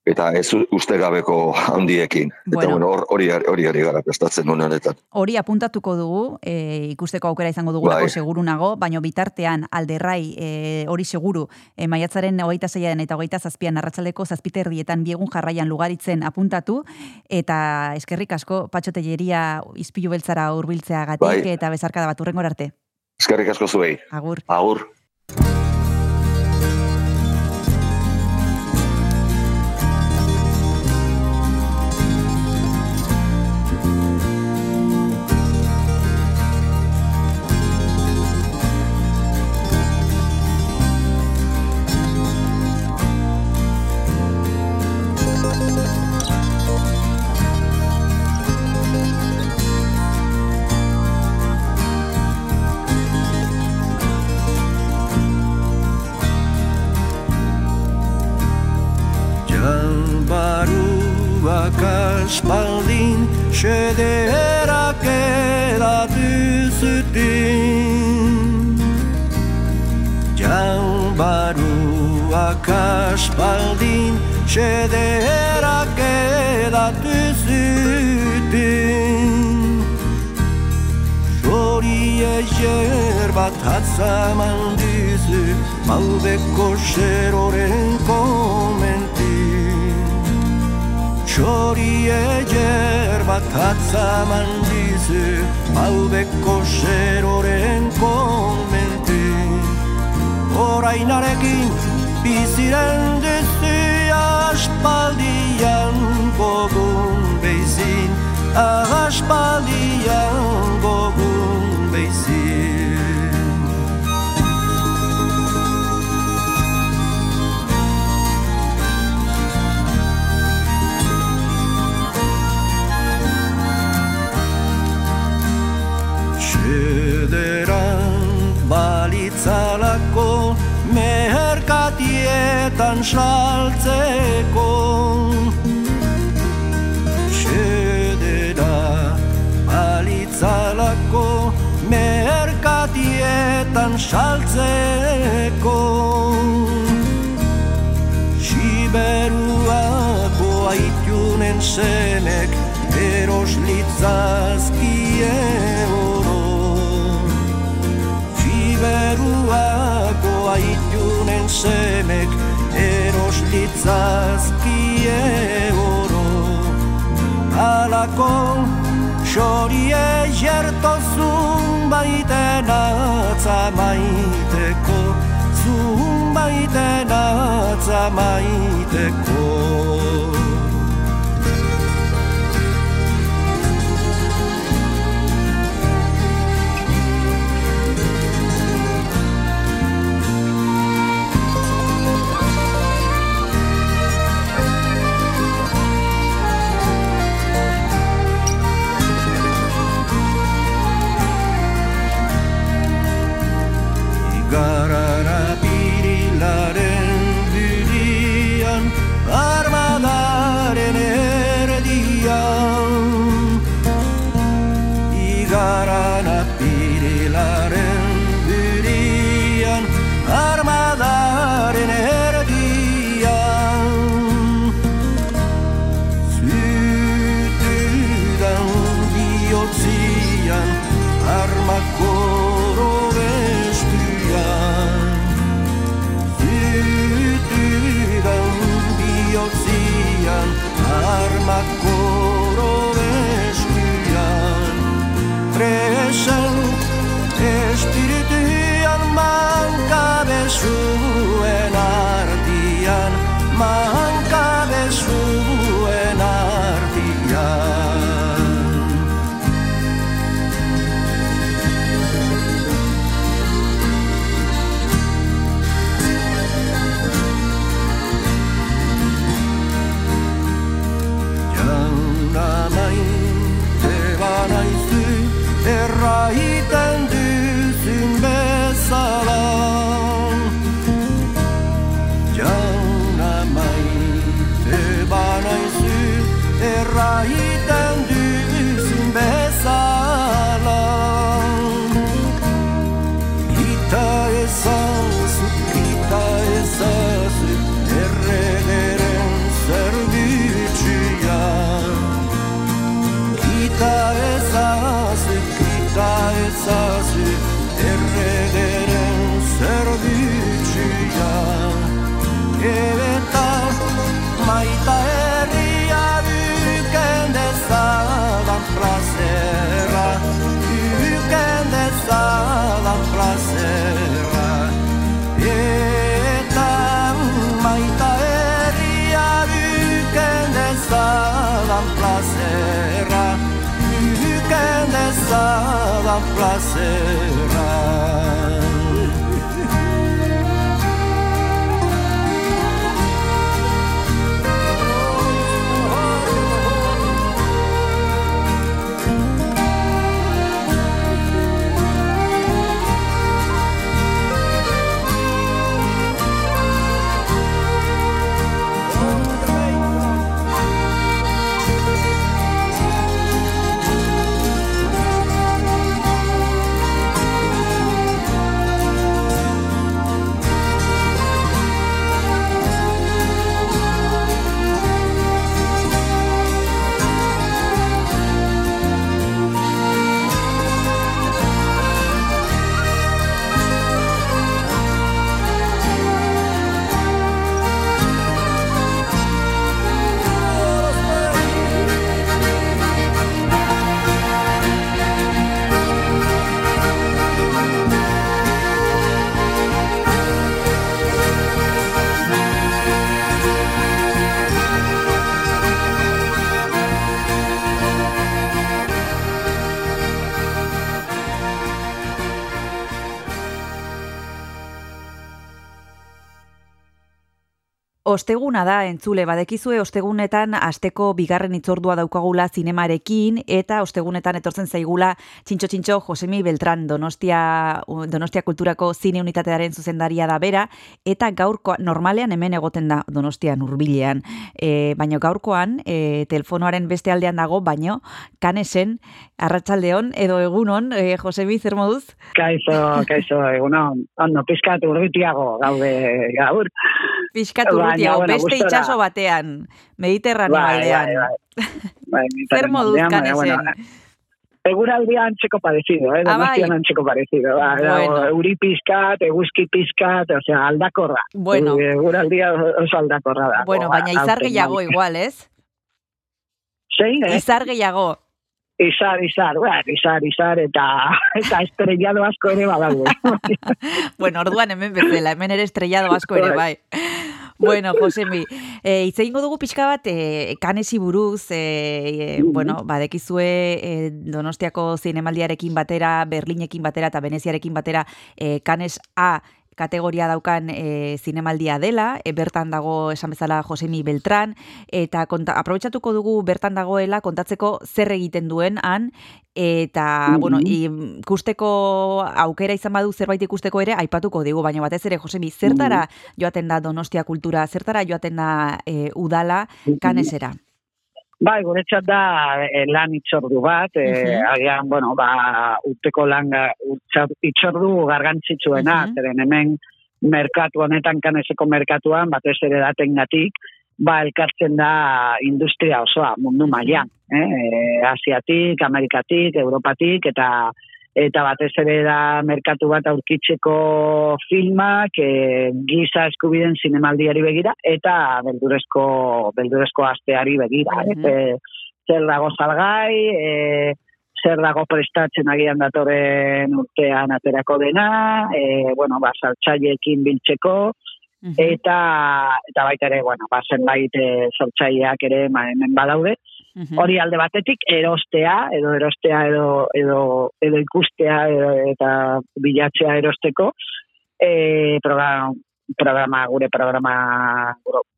Eta ez uste gabeko handiekin. Eta Bueno. bueno, hor- hori hori ari gara prestatzen une honetan. Hori apuntatuko dugu, e, ikusteko aukera izango dugulako Bai. seguru nago, baina bitartean alderrai e, hori seguru e, maiatzaren hogeita zeian eta hogeita zazpian arratsaldeko zazpiterdietan biegun jarraian lugaritzen apuntatu, eta eskerrik asko patxotelleria izpilu beltzara hurbiltzeagatik Bai. eta bezarkada bat urrengor arte. Eskerrik asko zuei. Agur. Agur. Atzaman dizu Malbeko xeroren komentin Xorie yer bat atzaman dizu Malbeko xeroren komentin Orainarekin biziren duzu aspaldian gogun beizin. Aspaldian gogun bertan saltzeko. Xedera balitzalako Merkatietan saltzeko. Siberuako aitunen zenek Eros litzazkie oro. Siberuako aitunen zenek zazki euro. Alako xorie jertozun baiten atzamaiteko Zun baiten atzamaiteko Zun baiten Osteguna da, entzule, badekizue ostegunetan asteko bigarren itzordua daukagula zinemarekin, eta ostegunetan etortzen zaigula txintxo-txintxo Josemi Beltran Donostia, Donostia Kulturako zine unitatearen zuzendaria da bera, eta gaurko normalean hemen egoten da Donostian urbilean. E, baina gaurkoan, e, telefonoaren beste aldean dago, baino, kanesen, arratsaldeon edo egunon, e, Josemi, zer moduz? Kaixo, kaixo, egunon, ondo, pizkat urbitiago gaude gaur. Piskat Baina, urrutia, bueno, beste gustora. itxaso batean, mediterraneo Bai, aldean. bai, bai. Bai, Zer moduz baina, kanesen? bueno, Eguraldia antxeko parecido, eh? Ah, bai. Donostian antxeko parecido. Ba, Bueno. Euri pizkat, eguzki pizkat, osea, aldakorra. Bueno. Eguraldia oso aldakorra da. Bueno, baina izar gehiago igual, ez? Zein, eh? Izar gehiago. Izar, izar, bueno, izar, izar, eta, eta estrellado asko ere badaude. Bueno, orduan hemen bezala, hemen ere estrellado asko ere, bai. Bueno, Josemi, e, hitz egingo dugu pixka bat, e, kanesi buruz, e, e, bueno, badekizue e, Donostiako zinemaldiarekin batera, Berlinekin batera eta Veneziarekin batera, e, kanes A kategoria daukan e, zinemaldia dela, e, bertan dago esan bezala Josemi Beltran, eta konta, aprobetsatuko dugu bertan dagoela kontatzeko zer egiten duen han, eta, Mhm. bueno, ikusteko aukera izan badu zerbait ikusteko ere, aipatuko digu, baina batez ere, Josemi, zertara joaten da Donostia kultura, zertara joaten da e, udala kanesera? Bai, guretzat da eh, lan itzordu bat, eh, Mhm. agian, bueno, ba, urteko lan itzordu gargantzitsuena, Mhm. zeren hemen merkatu honetan, kaneseko merkatuan, batez ere datengatik, ba, elkartzen da industria osoa, mundu mailan, eh? eh, Asiatik, Amerikatik, Europatik, eta eta batez ere da merkatu bat aurkitzeko filmak e, giza eskubiden zinemaldiari begira eta beldurezko beldurezko asteari begira. Mhm. eh? zer dago salgai, e, zer dago prestatzen agian datorren urtean aterako dena, e, bueno, ba, saltzaileekin biltzeko, Mhm. eta eta baita ere, bueno, ba, zenbait e, sortzaileak ere ma, hemen badaude, Mhm. hori alde batetik erostea edo erostea edo edo edo ikustea edo, eta bilatzea erosteko eh programa programa gure programa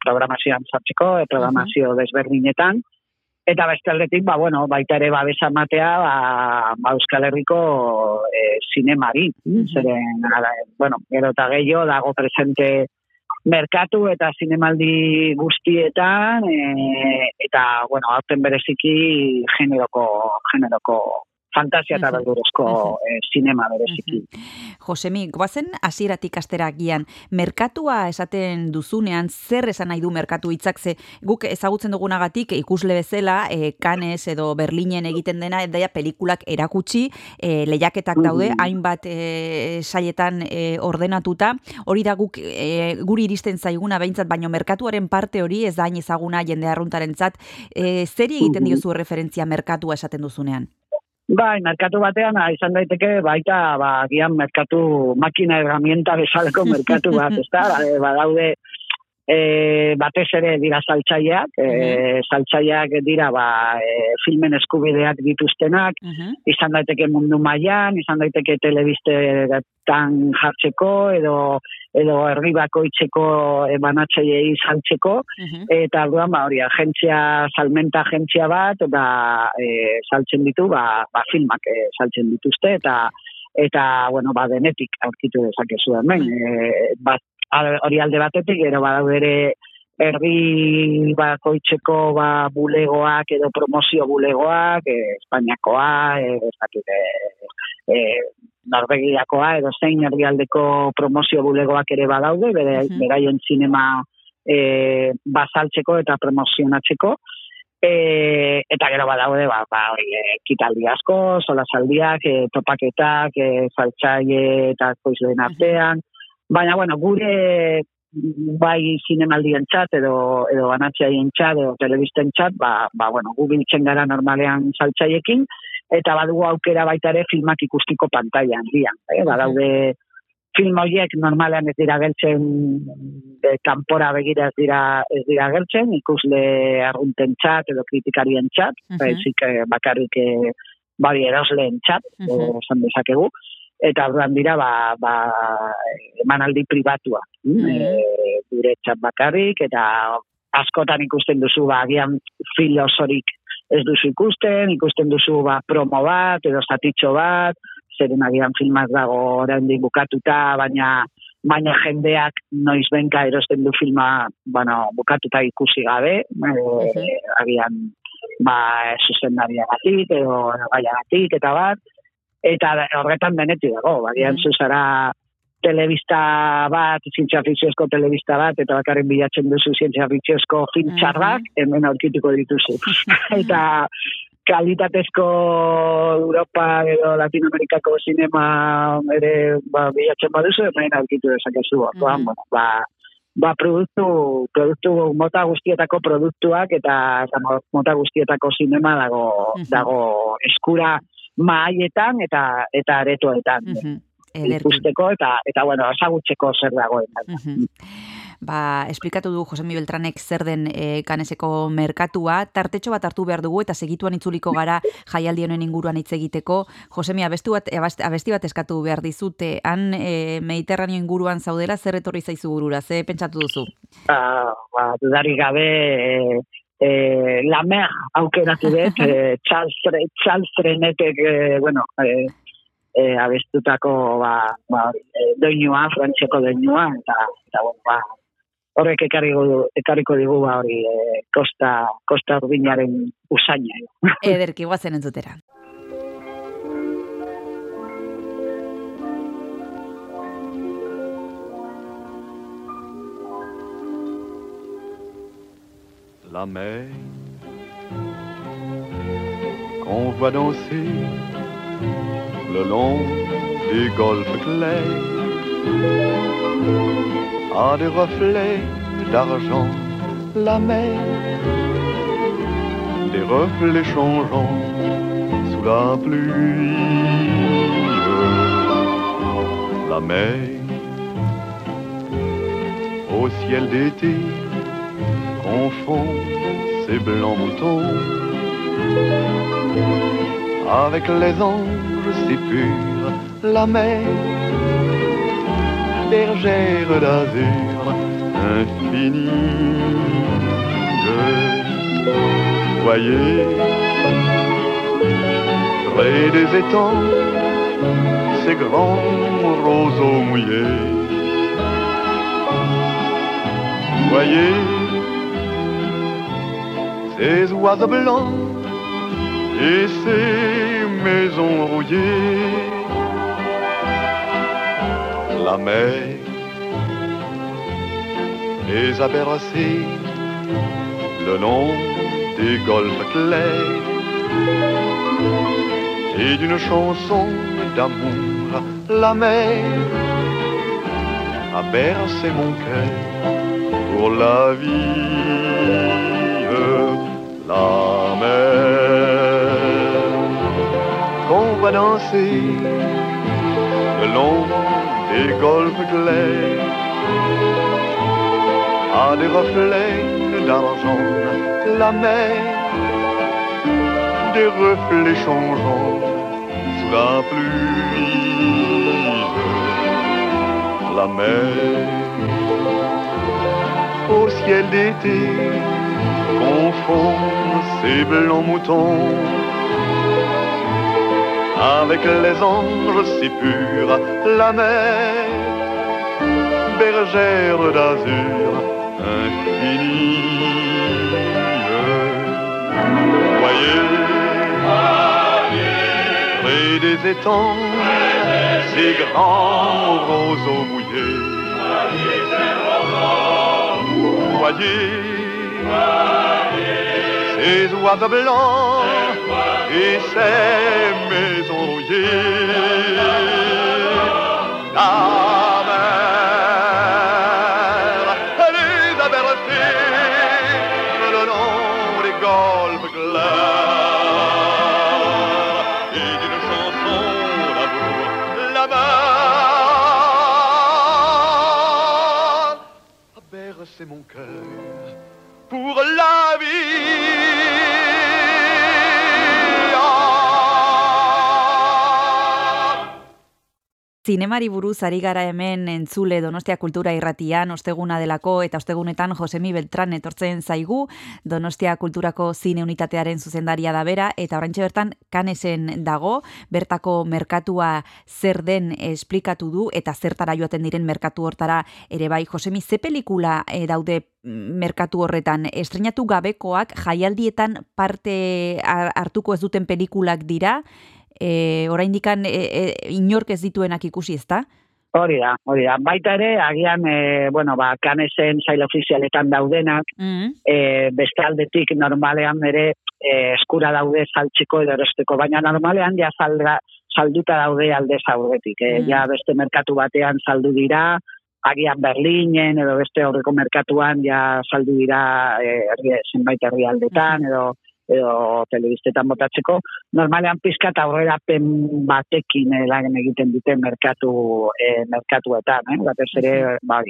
programazioan sartzeko, e, programazio desberdinetan eta beste aldetik ba bueno, baita ere babesa ematea ba, ba Euskal Herriko e, zinemari, Mhm. zeren ara, bueno, gero eta gehiago dago presente merkatu eta zinemaldi guztietan e, eta bueno, aurten bereziki generoko generoko fantasia eta Mhm. beldurezko e, zinema bereziki. Josemi, goazen hasieratik astera gian, merkatua esaten duzunean, zer esan nahi du merkatu hitzak? Ze guk ezagutzen dugunagatik ikusle bezala, e, Cannes edo Berlinen egiten dena, daia pelikulak erakutsi, e, lehiaketak daude, hainbat e, sailetan e, ordenatuta, hori da guk e, guri iristen zaiguna behintzat, baino merkatuaren parte hori ez da hain ezaguna jende arruntarentzat, e, zeri egiten diozu referentzia merkatua esaten duzunean? Bai, merkatu batean ah, izan daiteke baita ba gian merkatu makina herramienta bezaleko merkatu bat, ezta? Ba, badaude e, batez ere dira saltzaileak, e, saltzaileak dira ba, e, filmen eskubideak dituztenak, Mhm. izan daiteke mundu mailan, izan daiteke telebistetan jartzeko edo edo herri bakoitzeko e, banatzaileei saltzeko Mhm. eta orduan ba hori agentzia salmenta agentzia bat ba e, saltzen ditu ba, ba filmak e, saltzen dituzte eta eta bueno ba denetik aurkitu dezakezu hemen e, bat hori alde batetik gero badaude ere herri bakoitzeko ba bulegoak edo promozio bulegoak e, Espainiakoa e, ez dakit e, e, Norvegiakoa edo zein herrialdeko promozio bulegoak ere badaude bere, Mhm. beraien zinema e, basaltzeko eta promozionatzeko. E, eta gero badaude, ba, ba, e, kitaldi asko, solasaldiak, e, topaketak, e, saltzaile eta koizleen artean. Baina, bueno, gure bai zinemaldien txat edo, edo banatzaien txat edo telebisten txat, ba, ba, bueno, gu biltzen gara normalean saltzaiekin, eta badugu aukera baita ere filmak ikustiko pantailan dian. Eh? Badaude film horiek normalean ez dira geltzen e, kanpora begira ez dira ez dira geltzen, ikusle arrunten txat edo kritikarien txat, Mhm. baizik eh, bakarrik eh, bari erosleen txat, Mhm. eh, esan dezakegu. Eta orduan dira ba, ba, emanaldi pribatua. Mm. E, gure txat bakarrik, eta askotan ikusten duzu, ba, agian filosorik ez duzu ikusten, ikusten duzu ba, promo bat, edo zatitxo bat, zeren agian filmak dago oraindik bukatuta, baina baina jendeak noiz benka erosten du filma bueno, bukatuta ikusi gabe, e, agian ba, zuzendariagatik edo gaiagatik eta bat, eta horretan benetik dago, bagian mm zuzara telebista bat, zientzia fikziozko telebista bat, eta bakarren bilatzen duzu zientzia fikziozko film txarrak, hemen aurkituko dituzu. eta kalitatezko Europa edo Latinoamerikako sinema ere ba, bilatzen baduzu, hemen aurkitu dezakezu. Mm -hmm. bueno, ba, ba produktu, produktu mota guztietako produktuak eta, eta mota guztietako sinema dago, dago eskura maaietan eta eta aretoetan. Mm ikusteko eta eta bueno, ezagutzeko zer dagoen. Mm Ba, esplikatu du Josemi Beltranek zer den e, kaneseko merkatua, tartetxo bat hartu behar dugu eta segituan itzuliko gara jaialdi honen inguruan hitz egiteko. Josemi, abesti bat, abesti bat eskatu behar dizute, han e, Mediterraneo inguruan zaudela zer etorri zaizu burura, ze pentsatu duzu? Ba, ba dudari gabe e, e, la mer aukeratu dut, e, Charles Frenetek, e, bueno, e, e, abestutako ba, ba, doinua, frantziako doinua, eta, eta bon, ba, horrek ekarriko, ekarriko digu ba, hori e, kosta, kosta urbinaren usaina. Ederki, guazen entzutera. La mer qu'on voit danser le long des golfes clairs a des reflets d'argent la mer, des reflets changeants sous la pluie. La mer, au ciel d'été, confond ses blancs moutons avec les anges si purs, la mer, bergère d'azur infinie. Voyez, près des étangs, ces grands roseaux mouillés. Voyez, ces oiseaux blancs et ces maisons rouillées. La mer les a bercés le long des golfes clairs et d'une chanson d'amour la mer a bercé mon cœur pour la vie la mer qu'on va danser le long des golfes clairs à des reflets d'argent la mer des reflets changeants sous la pluie. La mer au ciel d'été confond ces blancs moutons avec les anges si purs, la mer, bergère d'azur infinie. Voyez, près des étangs, ces grands roseaux mouillés. Voyez, ces oiseaux blancs et ces maisons rouillées. love. Zinemari buruz ari gara hemen entzule Donostia Kultura Irratian osteguna delako eta ostegunetan Josemi Beltran etortzen zaigu. Donostia Kulturako zine unitatearen zuzendaria da bera eta oraintxe bertan kanesen dago. Bertako merkatua zer den esplikatu du eta zertara joaten diren merkatu hortara ere bai. Josemi ze pelikula eh, daude merkatu horretan? Estrenatu gabekoak jaialdietan parte har- hartuko ez duten pelikulak dira e, oraindikan e, e, inork ez dituenak ikusi, ezta? Hori da, hori da. Baita ere, agian, e, bueno, ba, kanesen zail ofizialetan daudenak, Mm. e, beste aldetik normalean ere e, eskura daude saltzeko edo erosteko, baina normalean ja salga, salduta daude alde zaurretik. E, Mm. Ja beste merkatu batean saldu dira, agian Berlinen edo beste aurreko merkatuan ja saldu dira e, zenbait herrialdetan edo edo telebistetan botatzeko, normalean pizkat aurrerapen batekin eh, lan egiten dute merkatu eh, merkatuetan, eh? batez ere, ba,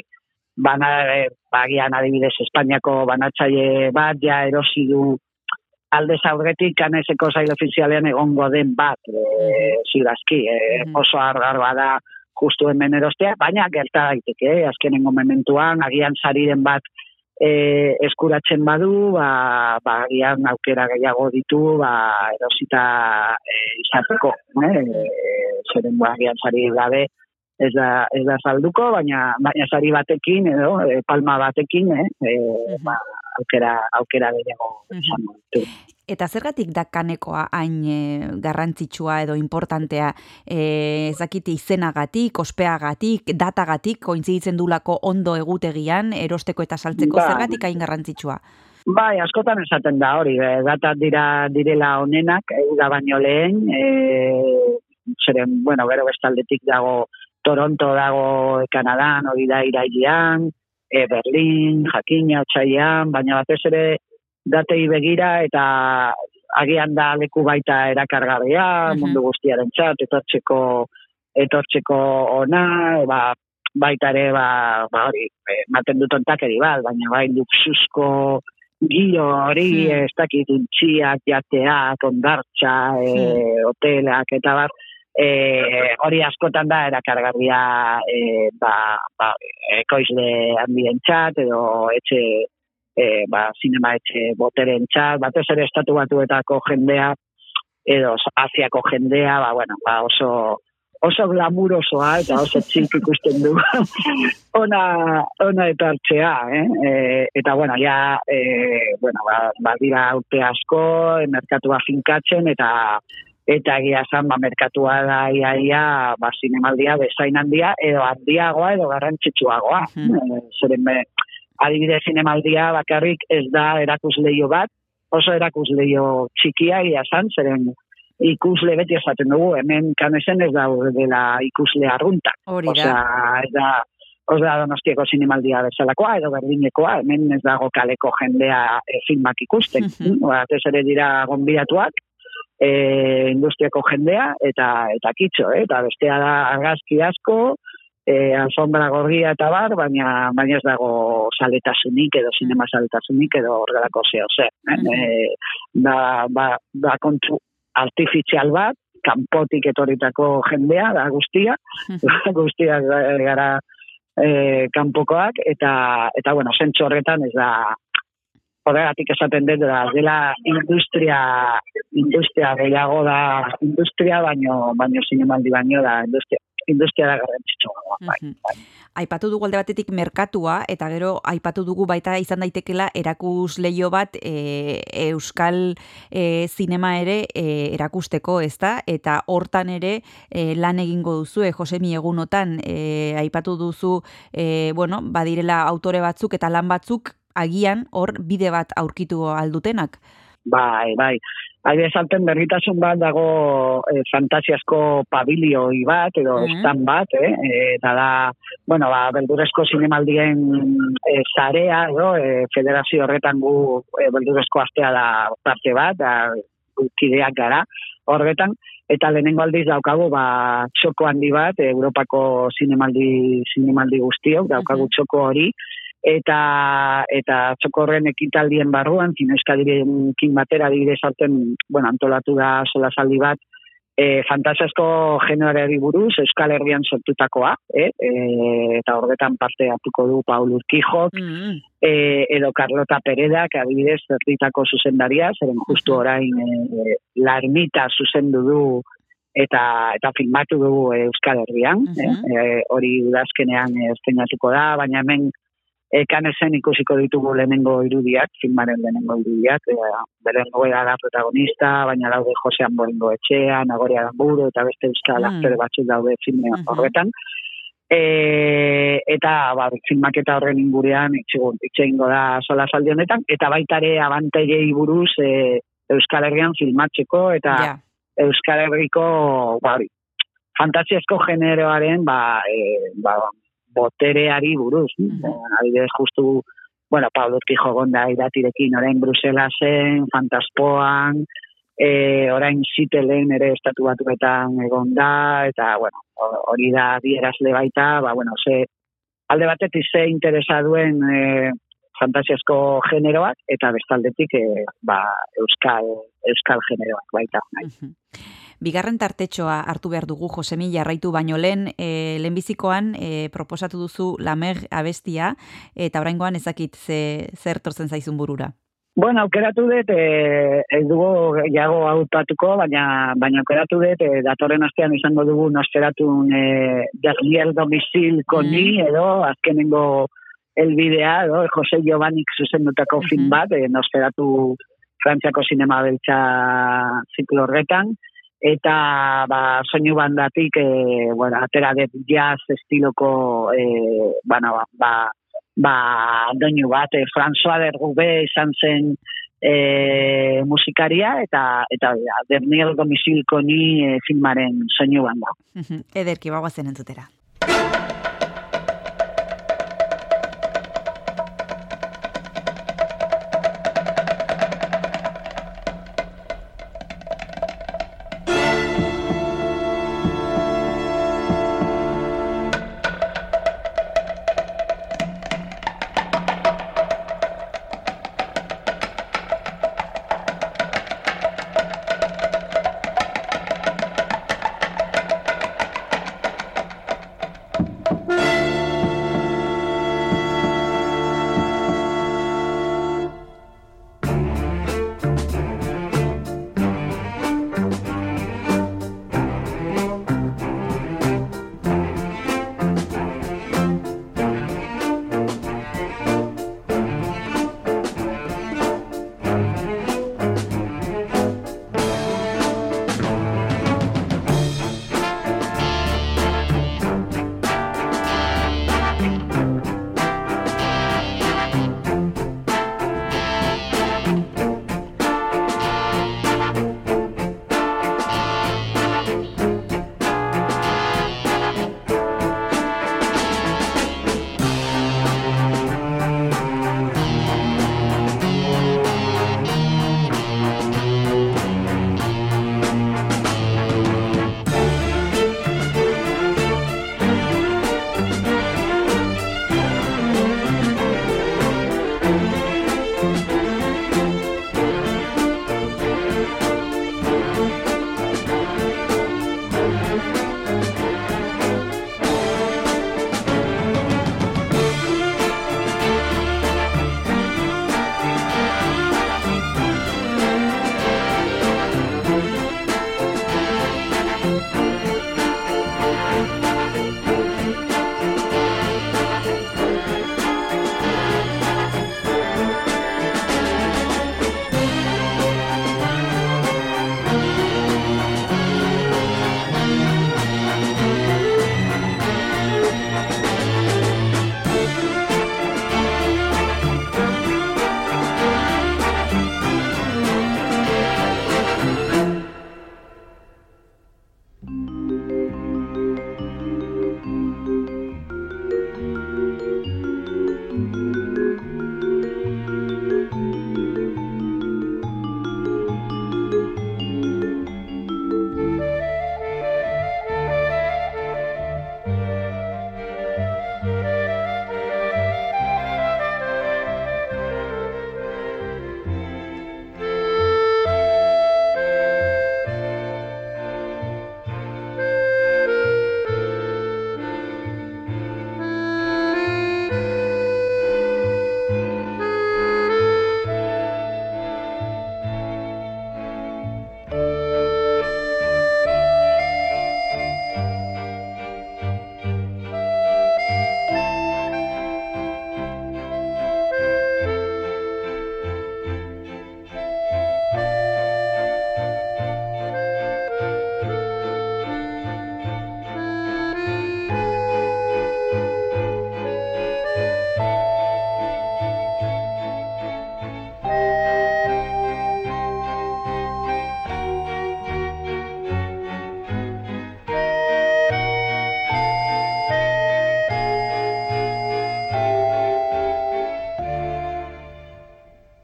bana, eh, bagian adibidez Espainiako banatzaile bat ja erosi du alde zaurretik kaneseko zail ofizialean egongo den bat, e, zirazki, e, oso argar bada justu hemen erostea, baina gerta daiteke, eh? azkenengo mementuan, agian sariren bat e, eskuratzen badu, ba, ba, agian aukera gehiago ditu, ba, erosita e, izateko, eh? e, zeren ba, agian sari gabe, ez da, ez da salduko, baina, baina sari batekin, edo, e, palma batekin, eh? e, ba, aukera, aukera gehiago izango ditu. Eta zergatik da kanekoa hain e, garrantzitsua edo importantea e, ezakite izenagatik, ospeagatik, datagatik, kointziditzen dulako ondo egutegian, erosteko eta saltzeko, Bai. zergatik hain garrantzitsua? Bai, askotan esaten da hori, e, datak dira direla honenak, da baino lehen, e, zeren, bueno, gero bestaldetik dago Toronto dago Kanadan, hori da irailean, e, Berlin, Jakina, Otsaian, baina batez ere datei begira eta agian da leku baita erakargarria, Mhm. mundu guztiaren txat, etortzeko, etortzeko ona, ba, baita ere, ba, ba hori, eh, ematen dut ontakeri bat, baina bai luxusko giro hori, Hmm. ez dakit untxiak, jateak, ondartxa, e, hotelak, eta bar, e, hori askotan da erakargarria e, ba, ba, ekoizle handientzat edo etxe e, ba, sinema etxe boteren txat, batez ere estatu batuetako jendea edo Asiako jendea, ba, bueno, ba, oso oso glamurosoa eta oso txink ikusten du ona, ona etartzea, eh? E, eta bueno, ja, e, bueno, ba, badira urte asko, e, merkatua finkatzen, eta eta egia esan, ba, merkatua da ia, ia, ba, zinemaldia bezain handia, edo handiagoa, edo garrantzitsuagoa. E, zeren, be, adibidez zinemaldia bakarrik ez da erakusleio bat, oso erakusleio txikia egia esan, zeren ikusle beti esaten dugu, hemen kanesen ez da dela ikusle arrunta. Hori da. Osea, ez da, ez da donostiako zinemaldia bezalakoa, edo berdinekoa, hemen ez dago kaleko jendea e, filmak ikusten. Batez ere dira gonbidatuak, e, industriako jendea, eta eta kitxo, eh? eta bestea da argazki asko, e, alfombra gorria eta bar, baina baina ez dago saletasunik edo sinema saletasunik edo horrelako zeo zer. Eh? E, da, ba, da kontu artifizial bat, kanpotik etorritako jendea, da guztia, guztia gara e, kanpokoak, eta, eta bueno, zentsu horretan ez da, horregatik esaten dut, da, dela industria, industria gehiago da, industria baino, baino zinemaldi baino da, industria, industria da garrantzitsua. Bai, bai. Aipatu dugu alde batetik merkatua, eta gero aipatu dugu baita izan daitekela erakus leio bat e, euskal e, zinema ere e, erakusteko, ezta? Eta hortan ere e, lan egingo duzu, e, Josemi egunotan, e, aipatu duzu, e, bueno, badirela autore batzuk eta lan batzuk agian hor bide bat aurkitu aldutenak. Bai, bai. Aire salten berritasun bat dago e, fantasiasko pabilioi bat, edo Mhm. stand bat, eh? eta da, bueno, ba, beldurezko zinemaldien e, zarea, edo, e, federazio horretan gu e, beldurezko astea da parte bat, da, kideak gara horretan, eta lehenengo aldiz daukagu, ba, txoko handi bat, Europako zinemaldi, zinemaldi guztiok, daukagu txoko hori, eta eta txokorren ekitaldien barruan, zineskadirekin batera adibidez hartzen, bueno, antolatu da solasaldi bat, e, fantasiasko generari buruz Euskal Herrian sortutakoa, eh? e, eta horretan parte hartuko du Paul Urquijo, Mm. e, edo Carlota Pereda, que adibidez zerritako zuzendaria, zeren justu orain e, larmita zuzendu du eta eta filmatu du Euskal Herrian, Mhm. eh? E, hori udazkenean eh, estrenatuko da, baina hemen e, kanesen ikusiko ditugu lehenengo irudiak, filmaren lehenengo irudiak, e, berengo da protagonista, baina daude Jose Amborengo etxea, Nagoria Gamburu, eta beste euskal Mm. aktore batzuk daude filme Mhm. horretan. E, eta ba, filmaketa horren ingurean itxeingo da sola saldi honetan, eta baita ere abantailei buruz e, Euskal Herrian filmatzeko, eta Ja. Euskal Herriko ba, hori, fantasiasko generoaren ba, e, ba, botereari buruz. Mhm. Eh, Adibidez, justu, bueno, Pablo Urquijo gonda iratirekin, orain Bruselasen, Fantaspoan, e, orain zitelen ere estatu batuetan egon da, eta, bueno, ho- hori da dierazle baita, ba, bueno, ze, alde batetik ze interesa duen e, fantasiasko generoak, eta bestaldetik e, ba, euskal, euskal generoak baita. Bai. Mhm. Bigarren tartetxoa hartu behar dugu Josemi jarraitu baino lehen, e, lehenbizikoan e, proposatu duzu Lamer abestia, eta oraingoan ezakit ze, zer tortzen zaizun burura. Bueno, aukeratu dut, e, ez dugu jago hautatuko, baina, baina aukeratu dut, e, datorren astean izango dugu nosferatun e, Dernier Domicil koni, edo azkenengo elbidea, edo Jose Giovannik zuzendutako film Mhm. bat, e, nosferatu Frantziako sinema beltza ziklo horretan, eta ba, soinu bandatik, e, bueno, atera dut jazz estiloko, e, bueno, ba, ba, doinu bat, e, François de Roubaix izan zen e, musikaria, eta, eta ja, Dernier Domicil koni e, filmaren soinu banda. Ederki bagoazen entzutera.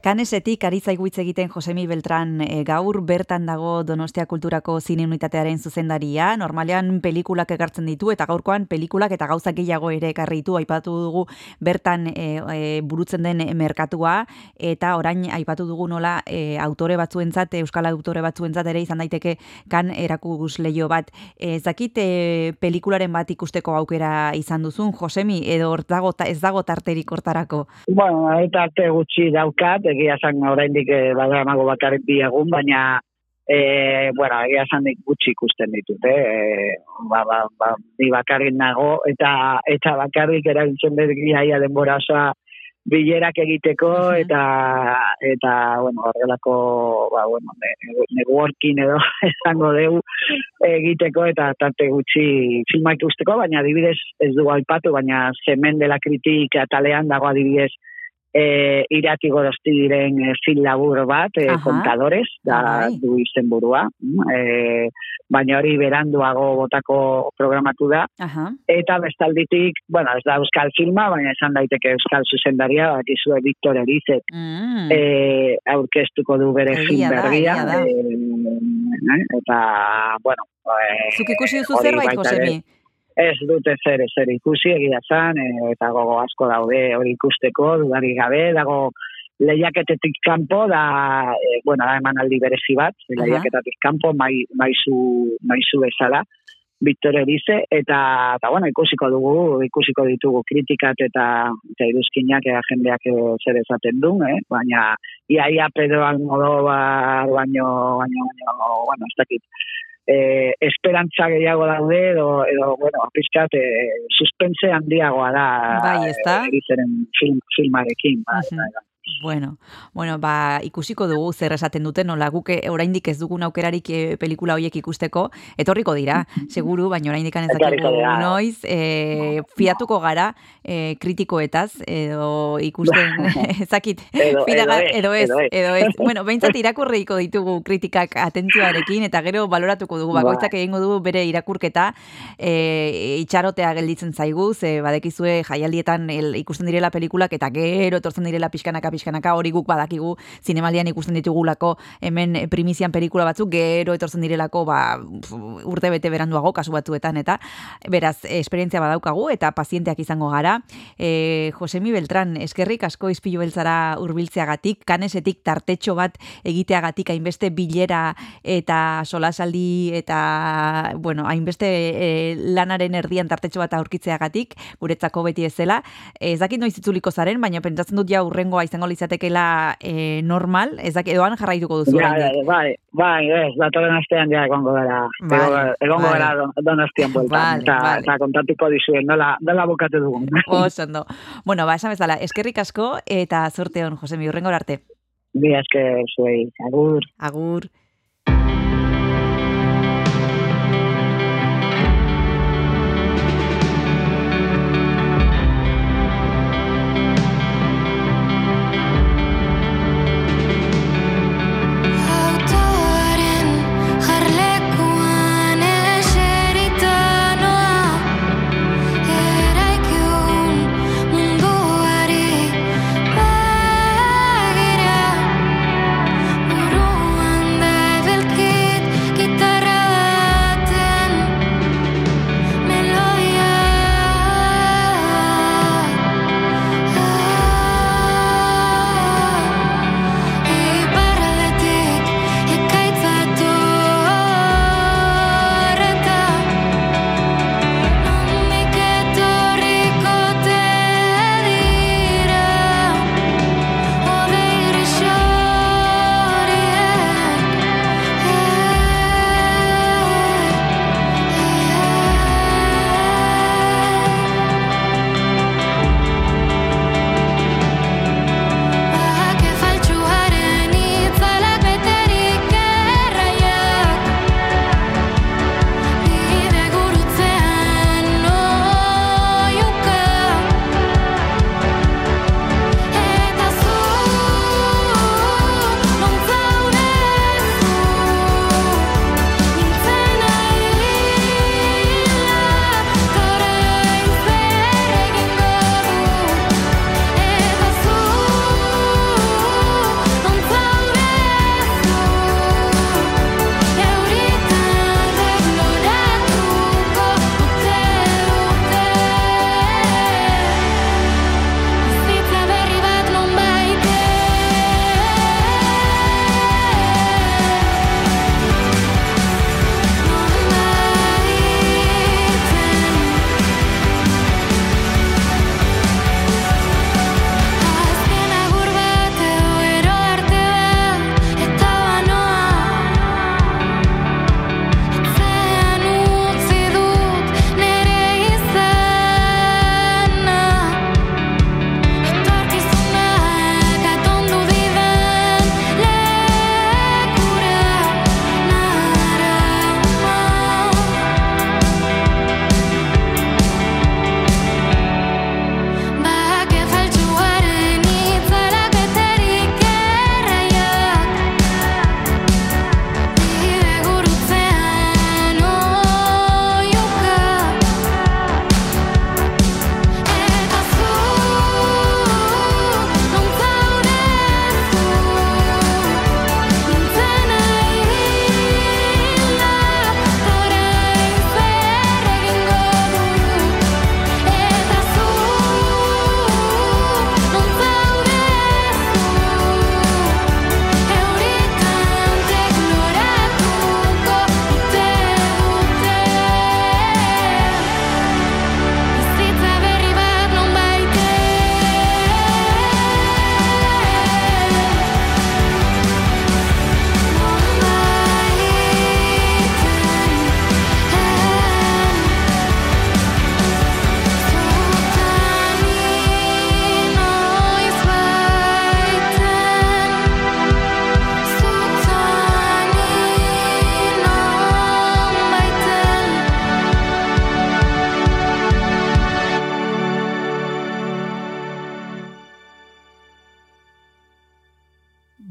Kanesetik ari zaigu hitz egiten Josemi Beltran e, gaur bertan dago Donostia Kulturako zine unitatearen zuzendaria. Normalean pelikulak ekartzen ditu eta gaurkoan pelikulak eta gauzak gehiago ere ekarri. Aipatu dugu bertan e, e, burutzen den merkatua eta orain aipatu dugu nola e, autore batzuentzat euskal autore batzuentzat ere izan daiteke kan erakus leio bat. Ez dakit e, pelikularen bat ikusteko aukera izan duzun Josemi edo hor dago ez dago tarterik hortarako. Bueno, eta arte gutxi daukat, egia zan oraindik e, badaramago bakarrik bi egun, baina e, bueno, egia zan gutxi ikusten ditut, eh? E, ba, ba, ba, ni bakarrik nago, eta eta bakarrik erabiltzen dut iaia denbora osoa bilerak egiteko eta eta bueno, horrelako ba, bueno, ne- networking edo esango dugu egiteko eta tarte gutxi filma ikusteko, baina adibidez ez dugu aipatu, baina zemen dela kritika talean dago adibidez e, irati gorosti diren e, film labur bat, e, Aha. kontadores, da Bai. du izenburua, mm, e, baina hori beranduago botako programatu da, Aha. eta bestalditik, bueno, ez da euskal filma, baina esan daiteke euskal zuzendaria, bakizue Victor Erizek, Mm. e, aurkeztuko du bere Egia film berria, e, eta, bueno, e, Zuk ikusi duzu zerbait, Josemi? Ez dute zer, zer ikusi egia zan, e, eta gogo asko daude hori ikusteko, dudari gabe, dago lehiaketetik kanpo, da, e, bueno, da emanaldi berezi bat, Aha. lehiaketatik kanpo, mai, maizu, maizu bezala, Victor Erize, eta, eta bueno, ikusiko dugu, ikusiko ditugu kritikat eta, eta iruzkinak ea jendeak zer esaten du, eh? baina iaia Pedro Almodóvar baino, baino, baino, bueno, ez dakit, eh, esperantza gehiago daude edo, edo bueno, pizkat eh, suspense handiagoa da Bai, ezta? eh, Erizeren film, filmarekin. Bai, Mhm. bai, bai. Bueno, bueno, ba, ikusiko dugu zer esaten duten, nola guk eh, oraindik ez dugun aukerarik eh, pelikula horiek ikusteko, etorriko dira, seguru, baina oraindik ez dakigu noiz, eh, fiatuko gara eh, kritikoetaz, edo ikusten, ezakit, Edo- edo ez, edo ez, edo. Bueno, behintzat irakurreiko ditugu kritikak atentzioarekin, eta gero baloratuko dugu, bakoitzak Bai. egingo du bere irakurketa, e, itxarotea gelditzen zaigu, ze badekizue jaialdietan el, ikusten direla pelikulak eta gero etortzen direla pixkanaka pixkanaka hori guk badakigu zinemalian ikusten ditugulako hemen primizian pelikula batzuk gero etortzen direlako ba, urte bete beranduago kasu batzuetan eta beraz esperientzia badaukagu eta pazienteak izango gara. E, Josemi Beltran, eskerrik asko izpilu beltzara hurbiltzeagatik, kanesetik tartetxo bat egiteagatik hainbeste bilera eta solasaldi eta bueno, hainbeste e, lanaren erdian tartetxo bat aurkitzeagatik, guretzako beti ez dela. Ez dakit noiz itzuliko zaren, baina pentsatzen dut ja urrengoa izango litzatekela e, normal, ez dakit edoan jarraituko duzu Ja, oraindik. bai, bai, ez, datorren astean ja egongo gara, Vale, egongo- egongo vale. gara don- donostian bueltan, Vale, eta, vale. eta kontatuko dizuen, nola, nola bukatu dugun. Oso ondo. Bueno, ba, esan bezala, eskerrik asko eta zorte hon, Josemi, urrengo arte. Bi esker zuei, agur. Agur.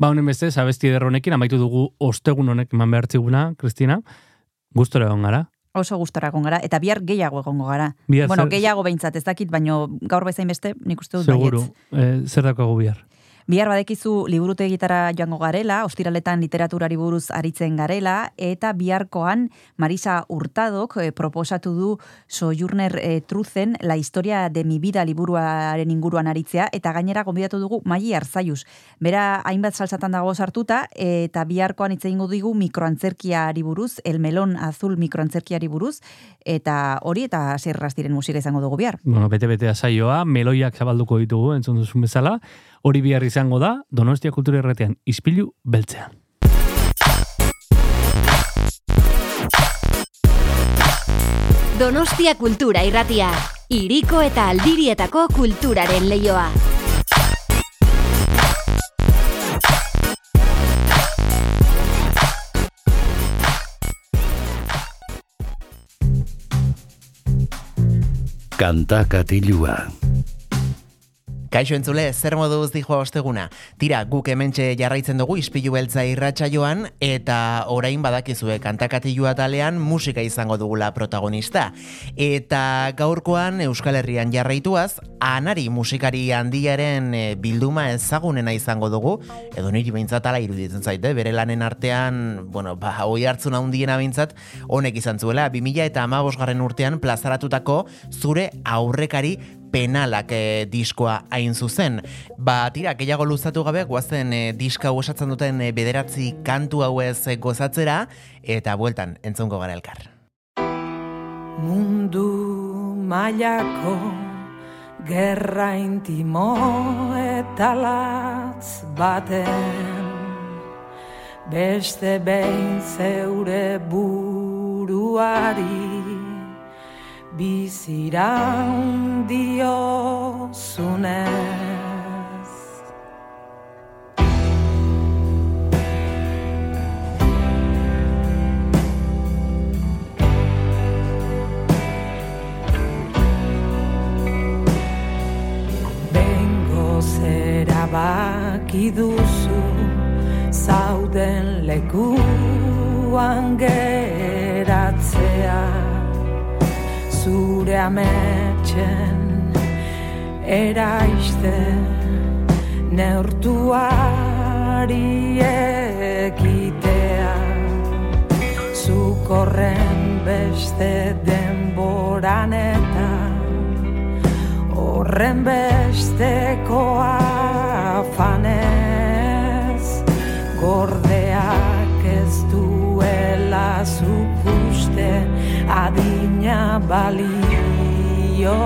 Ba, honen beste, abesti eder honekin, amaitu dugu ostegun honek eman behar ziguna, Kristina. Gustora egon gara. Oso gustora egon gara, eta bihar gehiago egongo gara. Bihar bueno, zer- gehiago behintzat, ez dakit, baino gaur bezain beste, nik uste dut Seguru. baietz. Eh, zer dakoago bihar? Bihar badekizu liburutegitara joango garela, ostiraletan literaturari buruz aritzen garela, eta biharkoan Marisa Hurtadok eh, proposatu du Sojourner eh, Truzen La historia de mi vida liburuaren inguruan aritzea, eta gainera gonbidatu dugu Maili Arzaius. Bera hainbat salsatan dago sartuta, eta biharkoan hitz egingo digu mikroantzerkiari buruz, El melon azul mikroantzerkiari buruz, eta hori eta zerraz diren musika izango dugu bihar. Bueno, bete-betea saioa, meloiak zabalduko ditugu, entzun duzun bezala. Hori bihar izango da, Donostia Kultura Erretean, ispilu beltzean. Donostia Kultura Irratia, Iriko eta Aldirietako kulturaren leioa. Kanta katilua. Kaixo entzule, zer moduz dijoa osteguna. Tira, guk hementxe jarraitzen dugu ispilu beltza irratsaioan eta orain badakizue kantakatilua talean musika izango dugula protagonista. Eta gaurkoan Euskal Herrian jarraituaz, anari musikari handiaren eh, bilduma ezagunena izango dugu, edo niri behintzat ala iruditzen zaite, bere lanen artean, bueno, ba, hoi hartzuna handiena behintzat, honek izan zuela, 2000 eta amabosgarren urtean plazaratutako zure aurrekari penalak e, diskoa hain zuzen. Ba, tira, gehiago luzatu gabe, guazen e, diska osatzen duten e, bederatzi kantu hauez e, gozatzera, eta bueltan, entzungo gara elkar. Mundu mailako gerra intimo eta latz baten beste behin zeure buruari biziraun diozunez. Bengo zera baki duzu zauden lekuan geratzea zure ametxen eraiste neurtuari ekitea. Zukorren beste denboran eta horren besteko afanez adina balio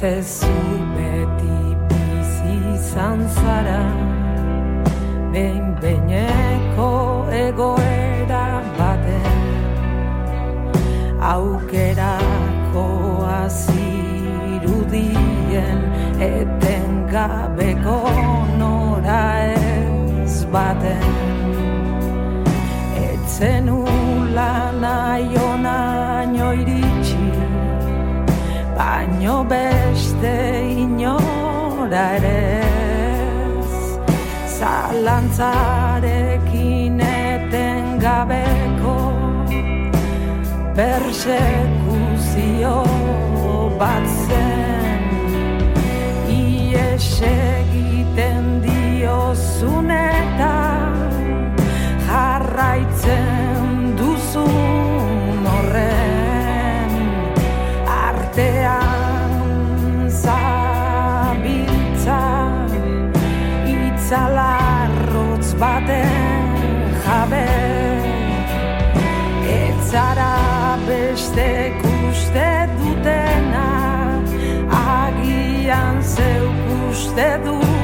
Zezu beti Zalantzarekin eten gabeko persekuzio bat zen. Ies egiten diozun dedos.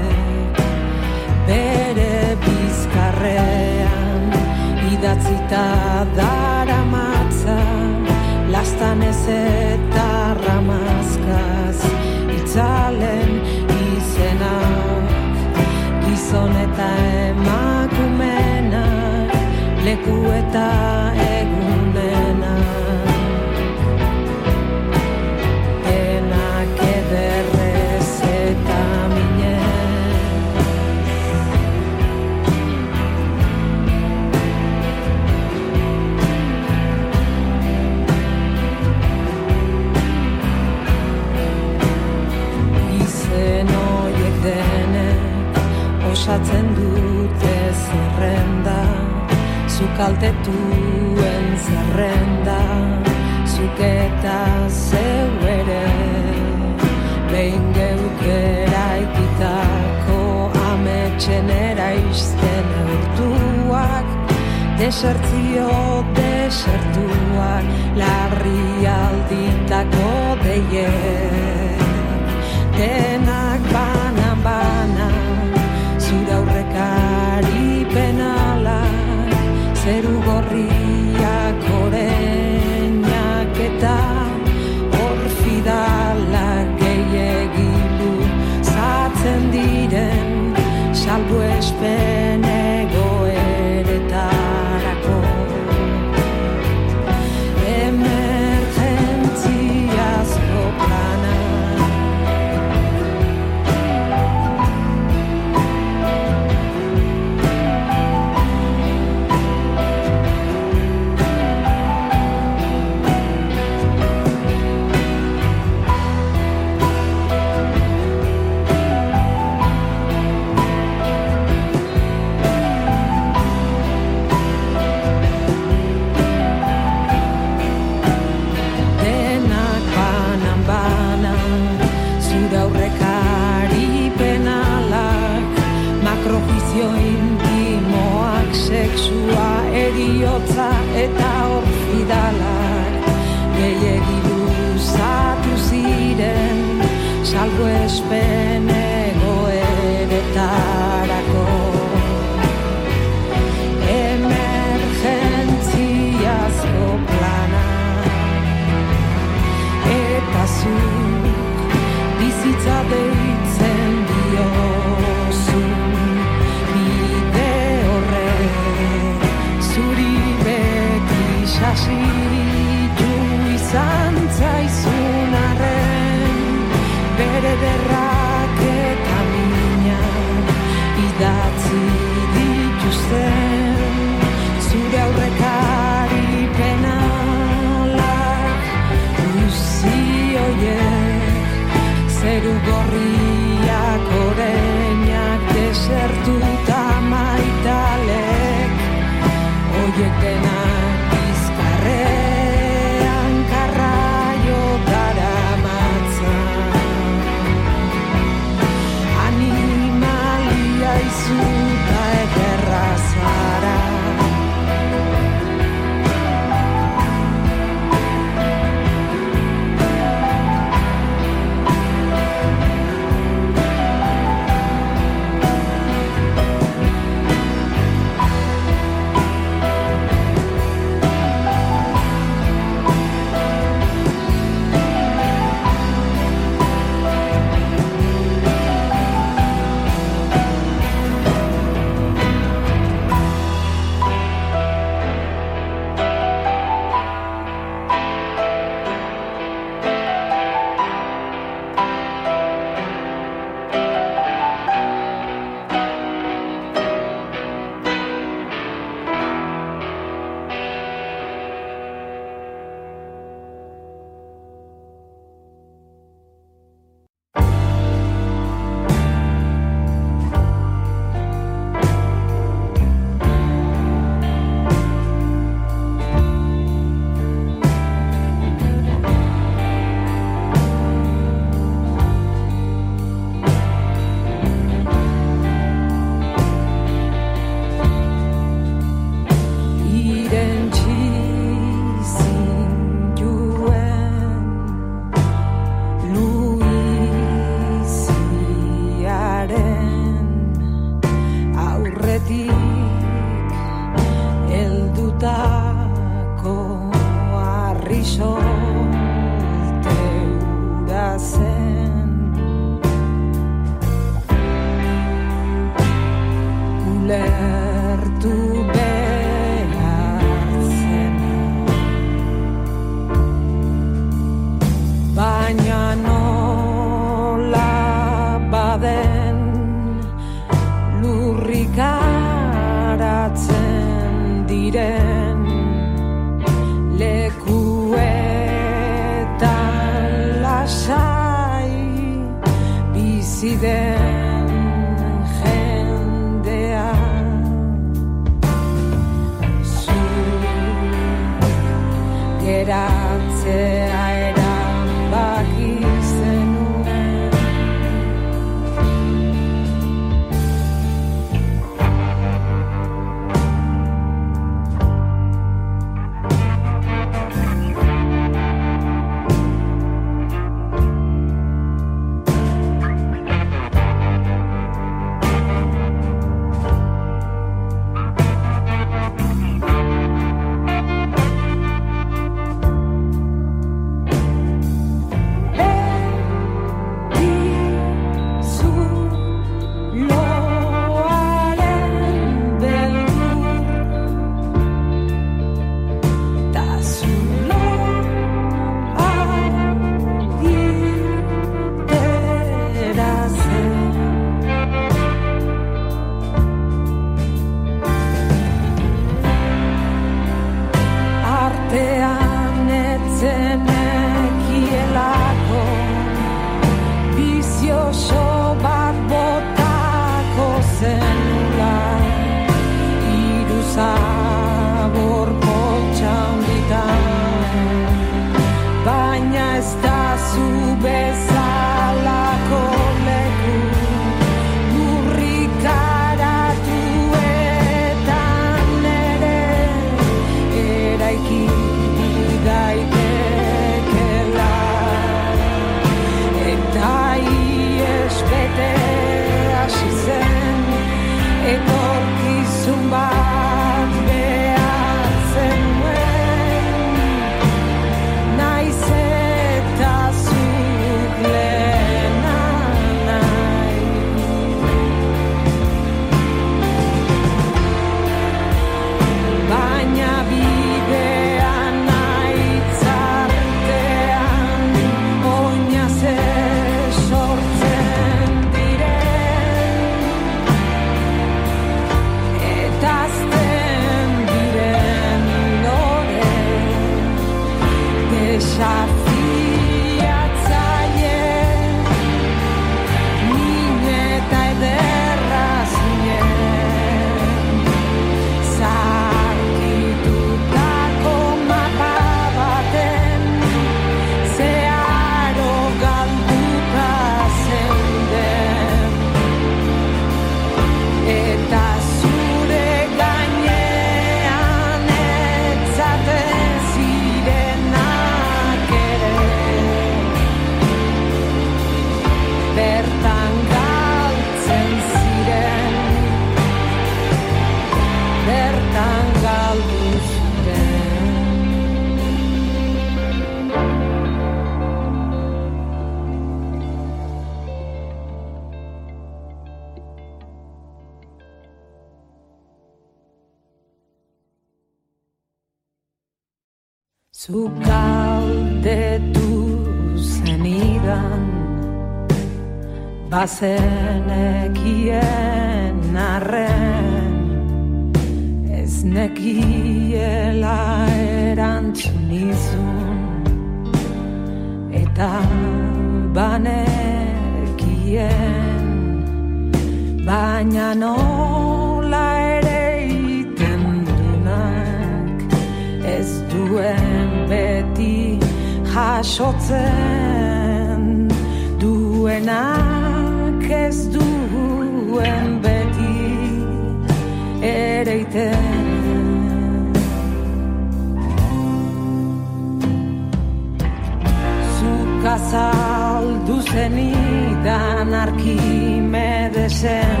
dan arkimedesen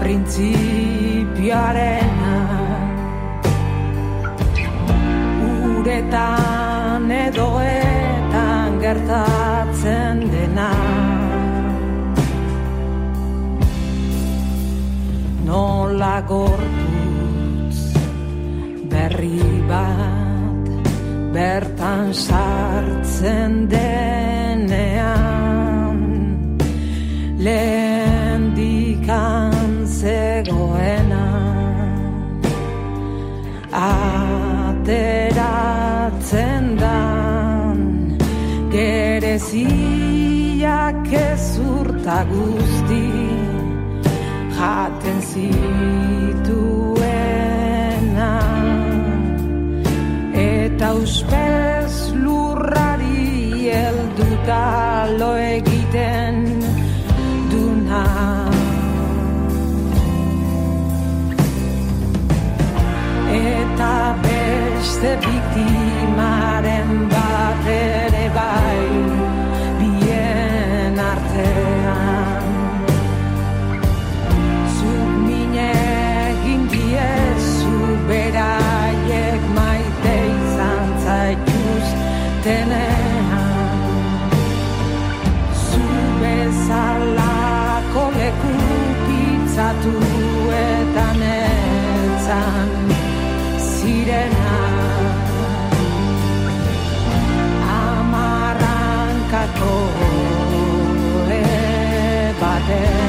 printzipioarena. Uretan edoetan gertatzen dena. Nola gortuz berri bat bertan sartzen denean lehendikan zegoena. Ateratzen dan gereziak ez urta guzti jaten zituena. Eta uspez lurrari elduta lo egiten the big. hankako e eh,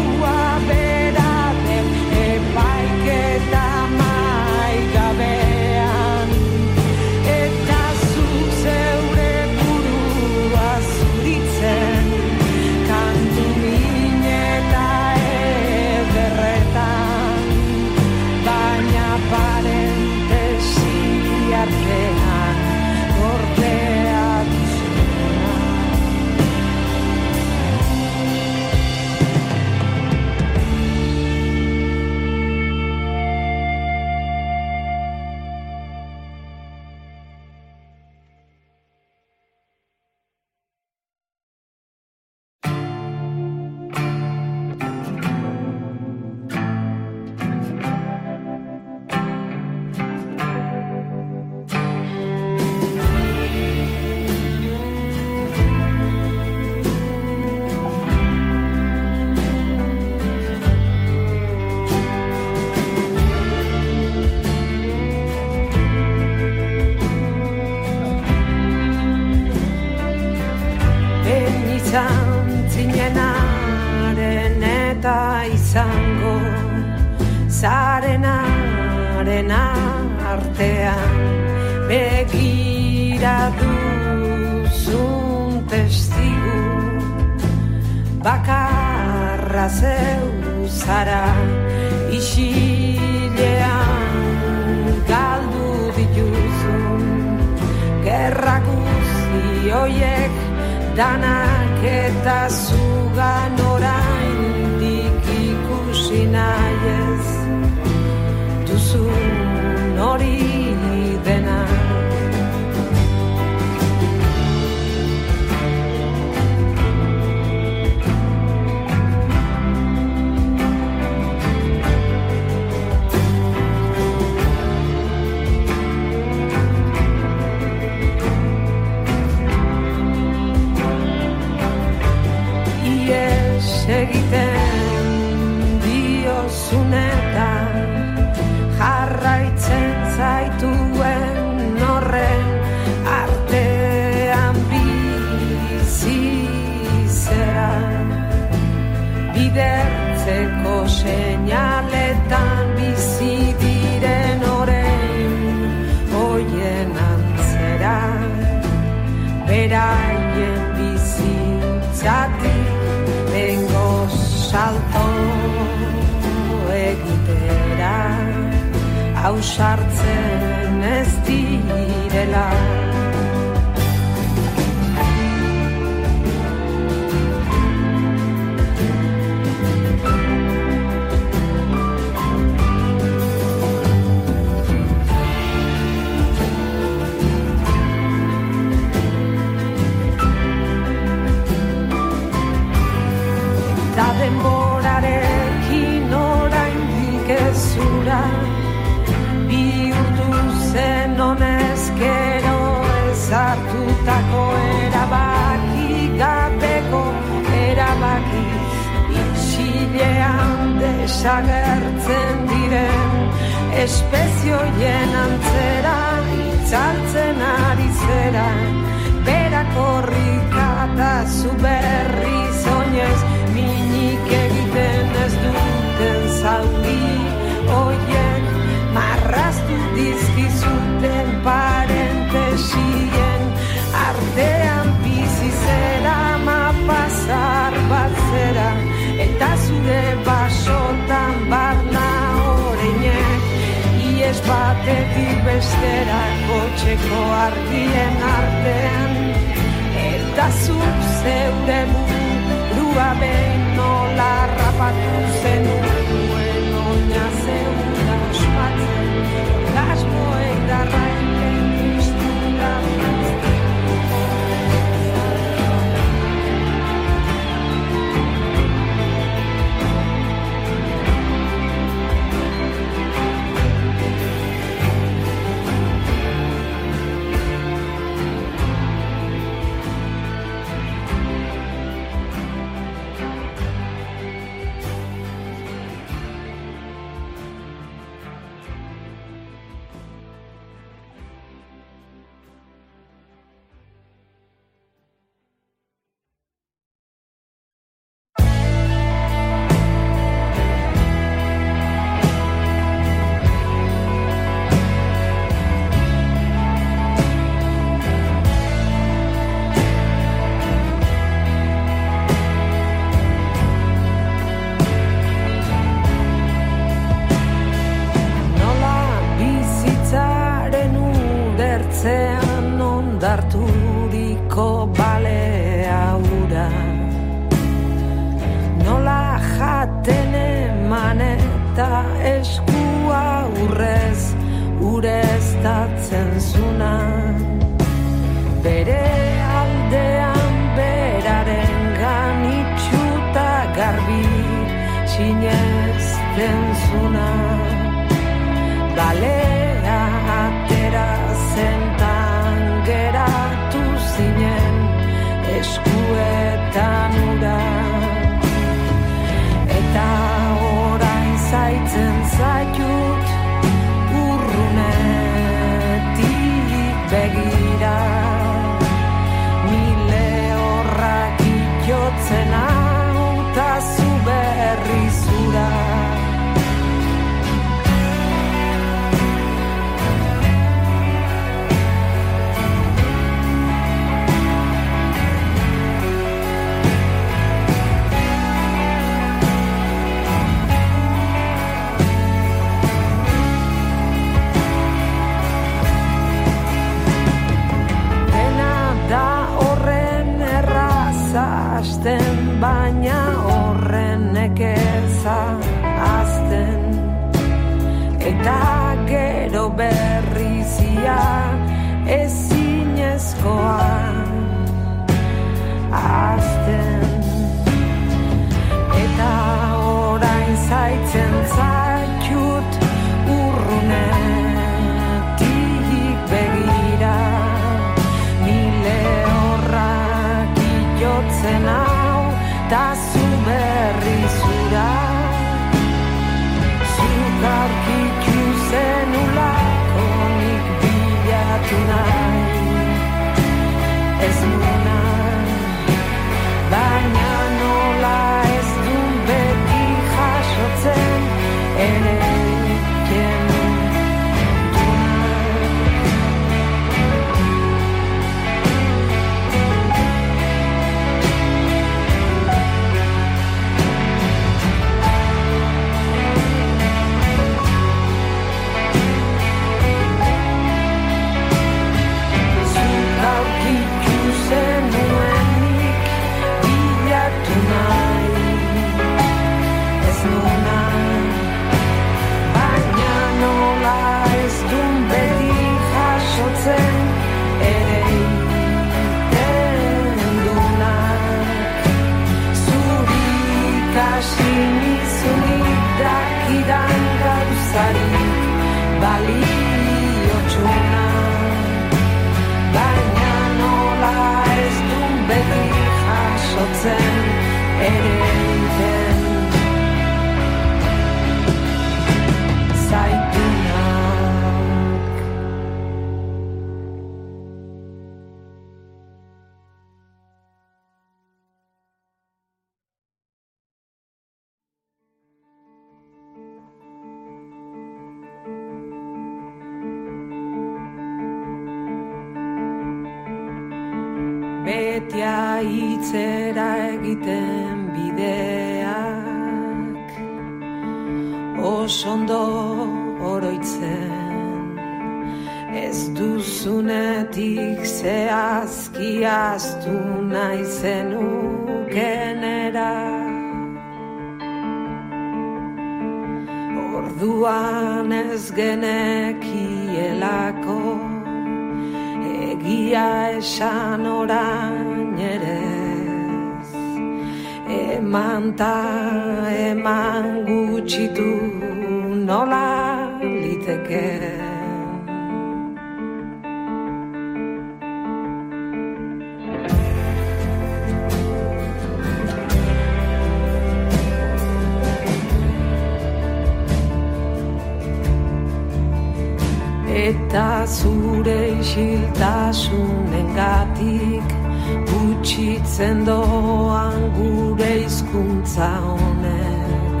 Galtzen doan gure izkuntza honek.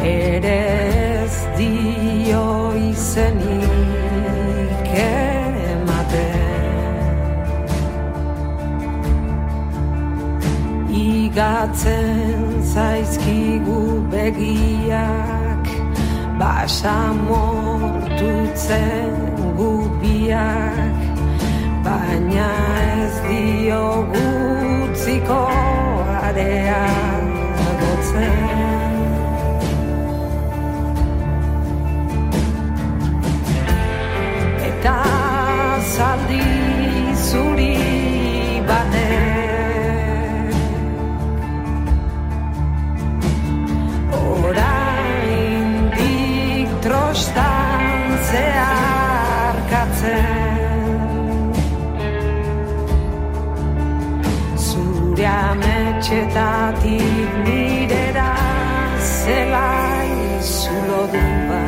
Ere ez dio izenik ematen. Igatzen zaizkigu begiak Basa mortutzen gubiak Baina ez diogu gubiak etxetatik nire da zelai zulo dupa.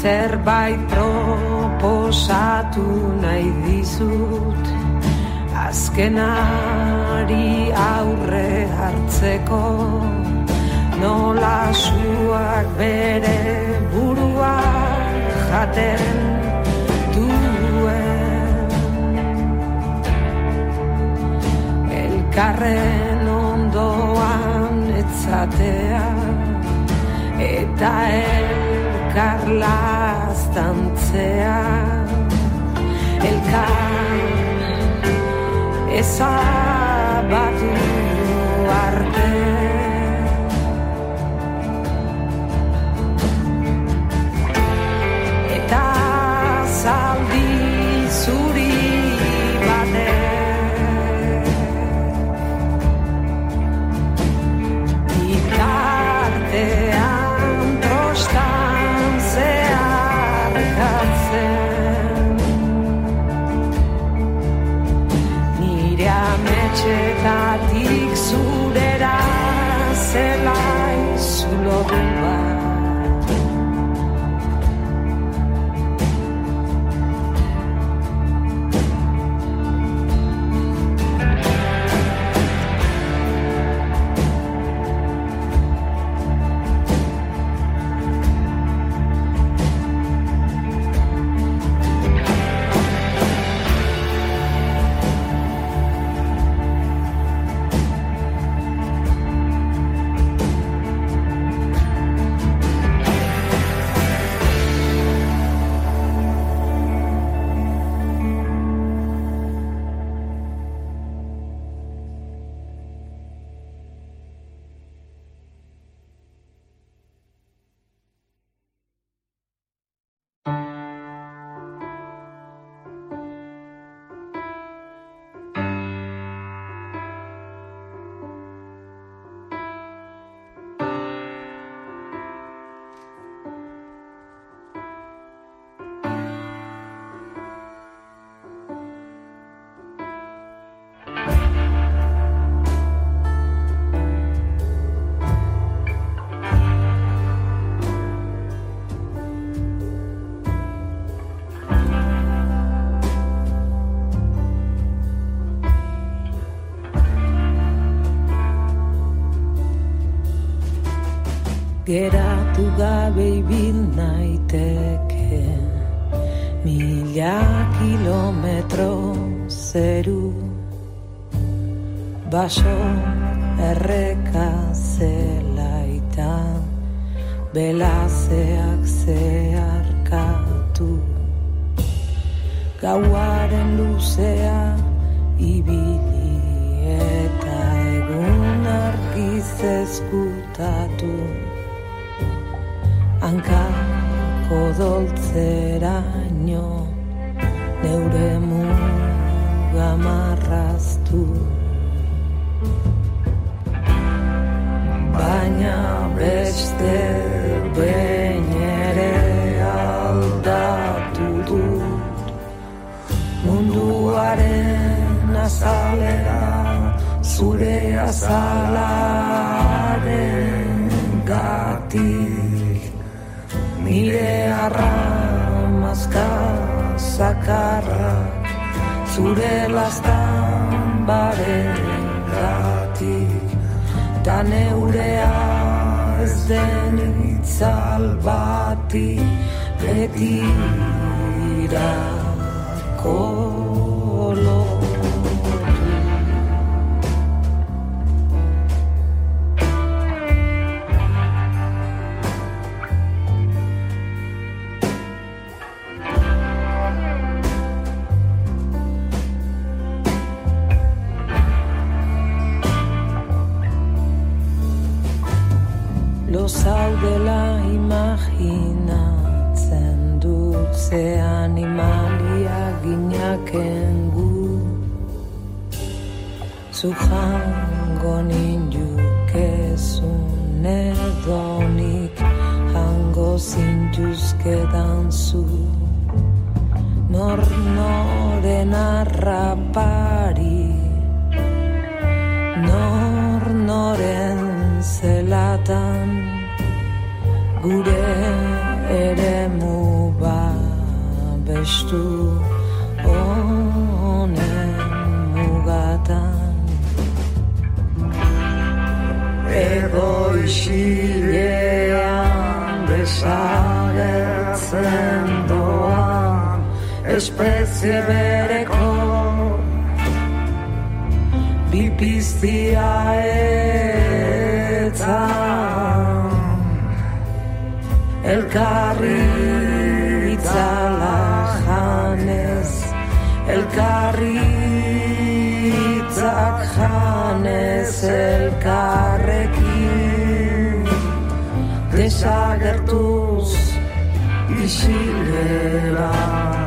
Zerbait proposatu nahi dizut azkenari aurre hartzeko nola suak bere burua jaten duen. Elkarren ondoan etzatea eta elkarlaz dantzea. Elkarren expressar. Geratu gabe ibil naiteke. Mila kilometro zeru. Baso erreka zelaita Belazeak zeharkatu. Gauaren luzea ibili eta egun argiz ezkutatu hankako doltzeraino neure muga marraztu. Baina beste behin ere aldatu dut. Munduaren azalera zure azalaren gatik nire arramazka zakarrak zure lastan baren gatik ta neurea ez den itzal bati betirako Lo zaudela imaginatzen dut ze animalia ginaken gu Zu jango nindukezun edonik Hango zintuzkedan zu Nor noren arrapari gure eremu muba bestu honen mugatan. Ego isilean desagertzen doan espezie bereko bipiztia etzan elkarri itzala janez, elkarri itzak janez, elkarrekin desagertuz isilera. Elkarri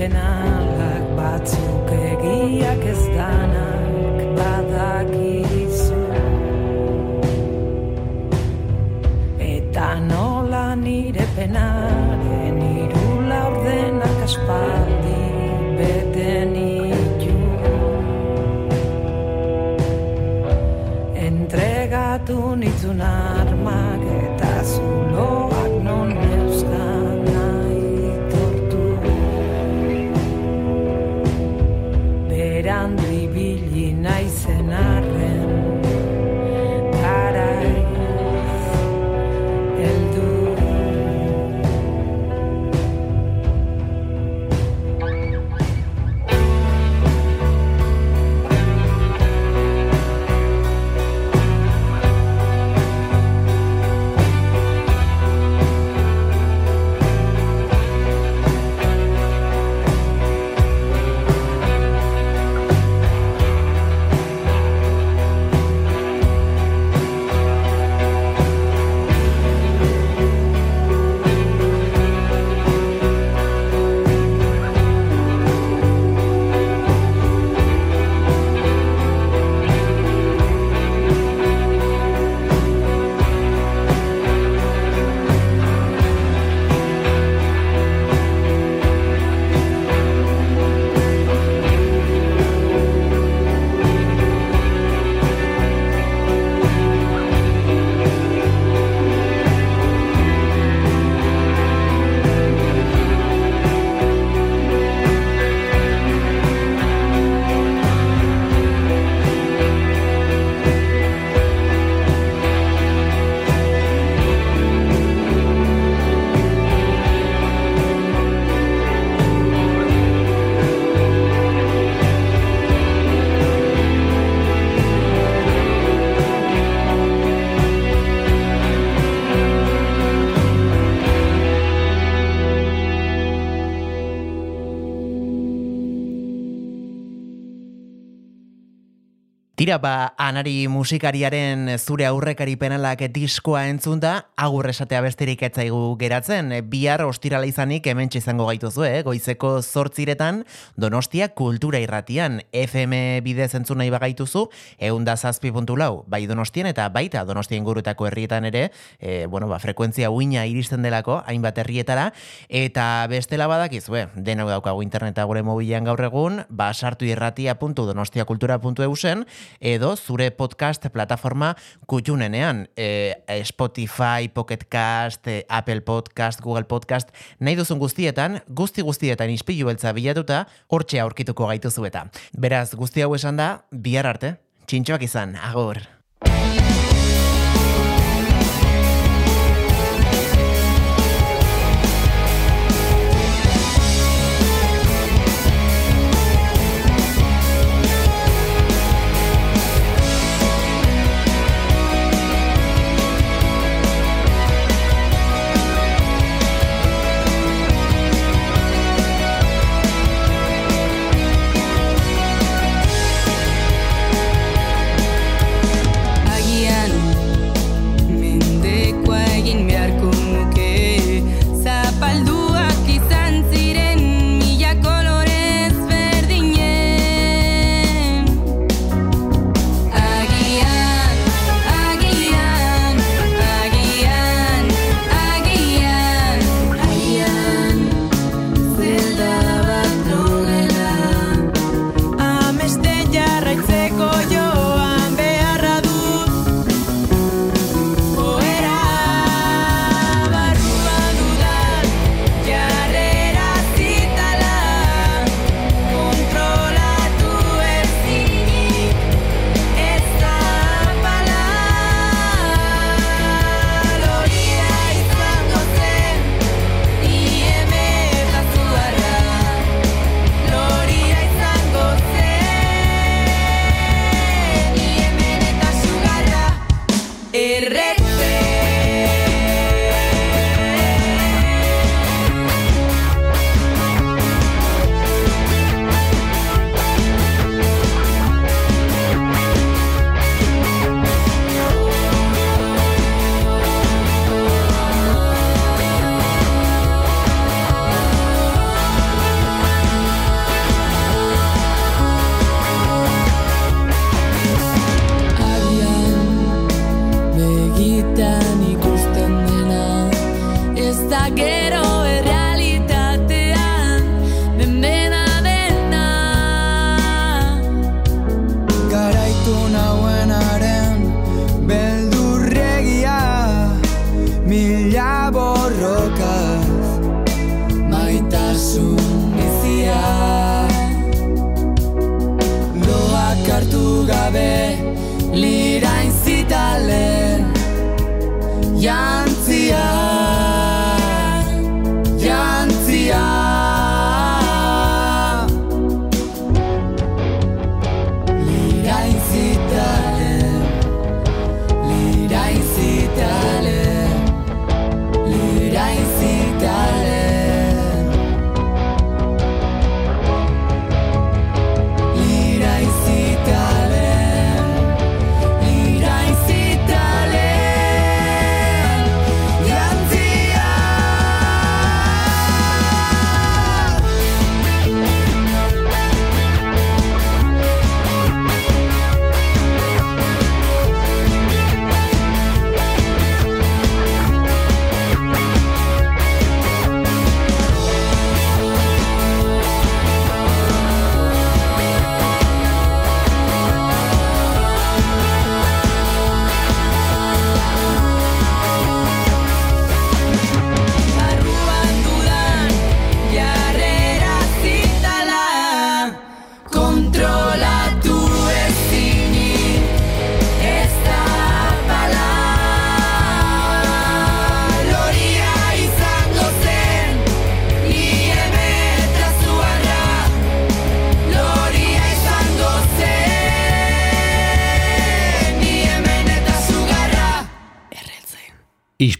And I. Tira, ba, anari musikariaren zure aurrekari penalak diskoa entzunda, agur esatea besterik etzaigu geratzen. Bihar ostirala izanik hemen izango gaituzu, eh? goizeko zortziretan Donostia kultura irratian. FM bidez entzun nahi bagaituzu, eunda zazpi puntu lau, bai Donostien eta baita Donostien gurutako herrietan ere, e, bueno, ba, frekuentzia uina iristen delako, hainbat herrietara, eta bestela badakizue, denau daukagu interneta gure mobilean gaur egun, ba, sartu irratia.donostiakultura.eusen, edo zure podcast plataforma kutxunenean. E, Spotify, Pocket Cast, e, Apple Podcast, Google Podcast, nahi duzun guztietan, guzti guztietan ispilu beltza bilatuta, hortxe aurkituko gaituzu eta. Beraz, guzti hau esan da, bihar arte, txintxoak izan, agur.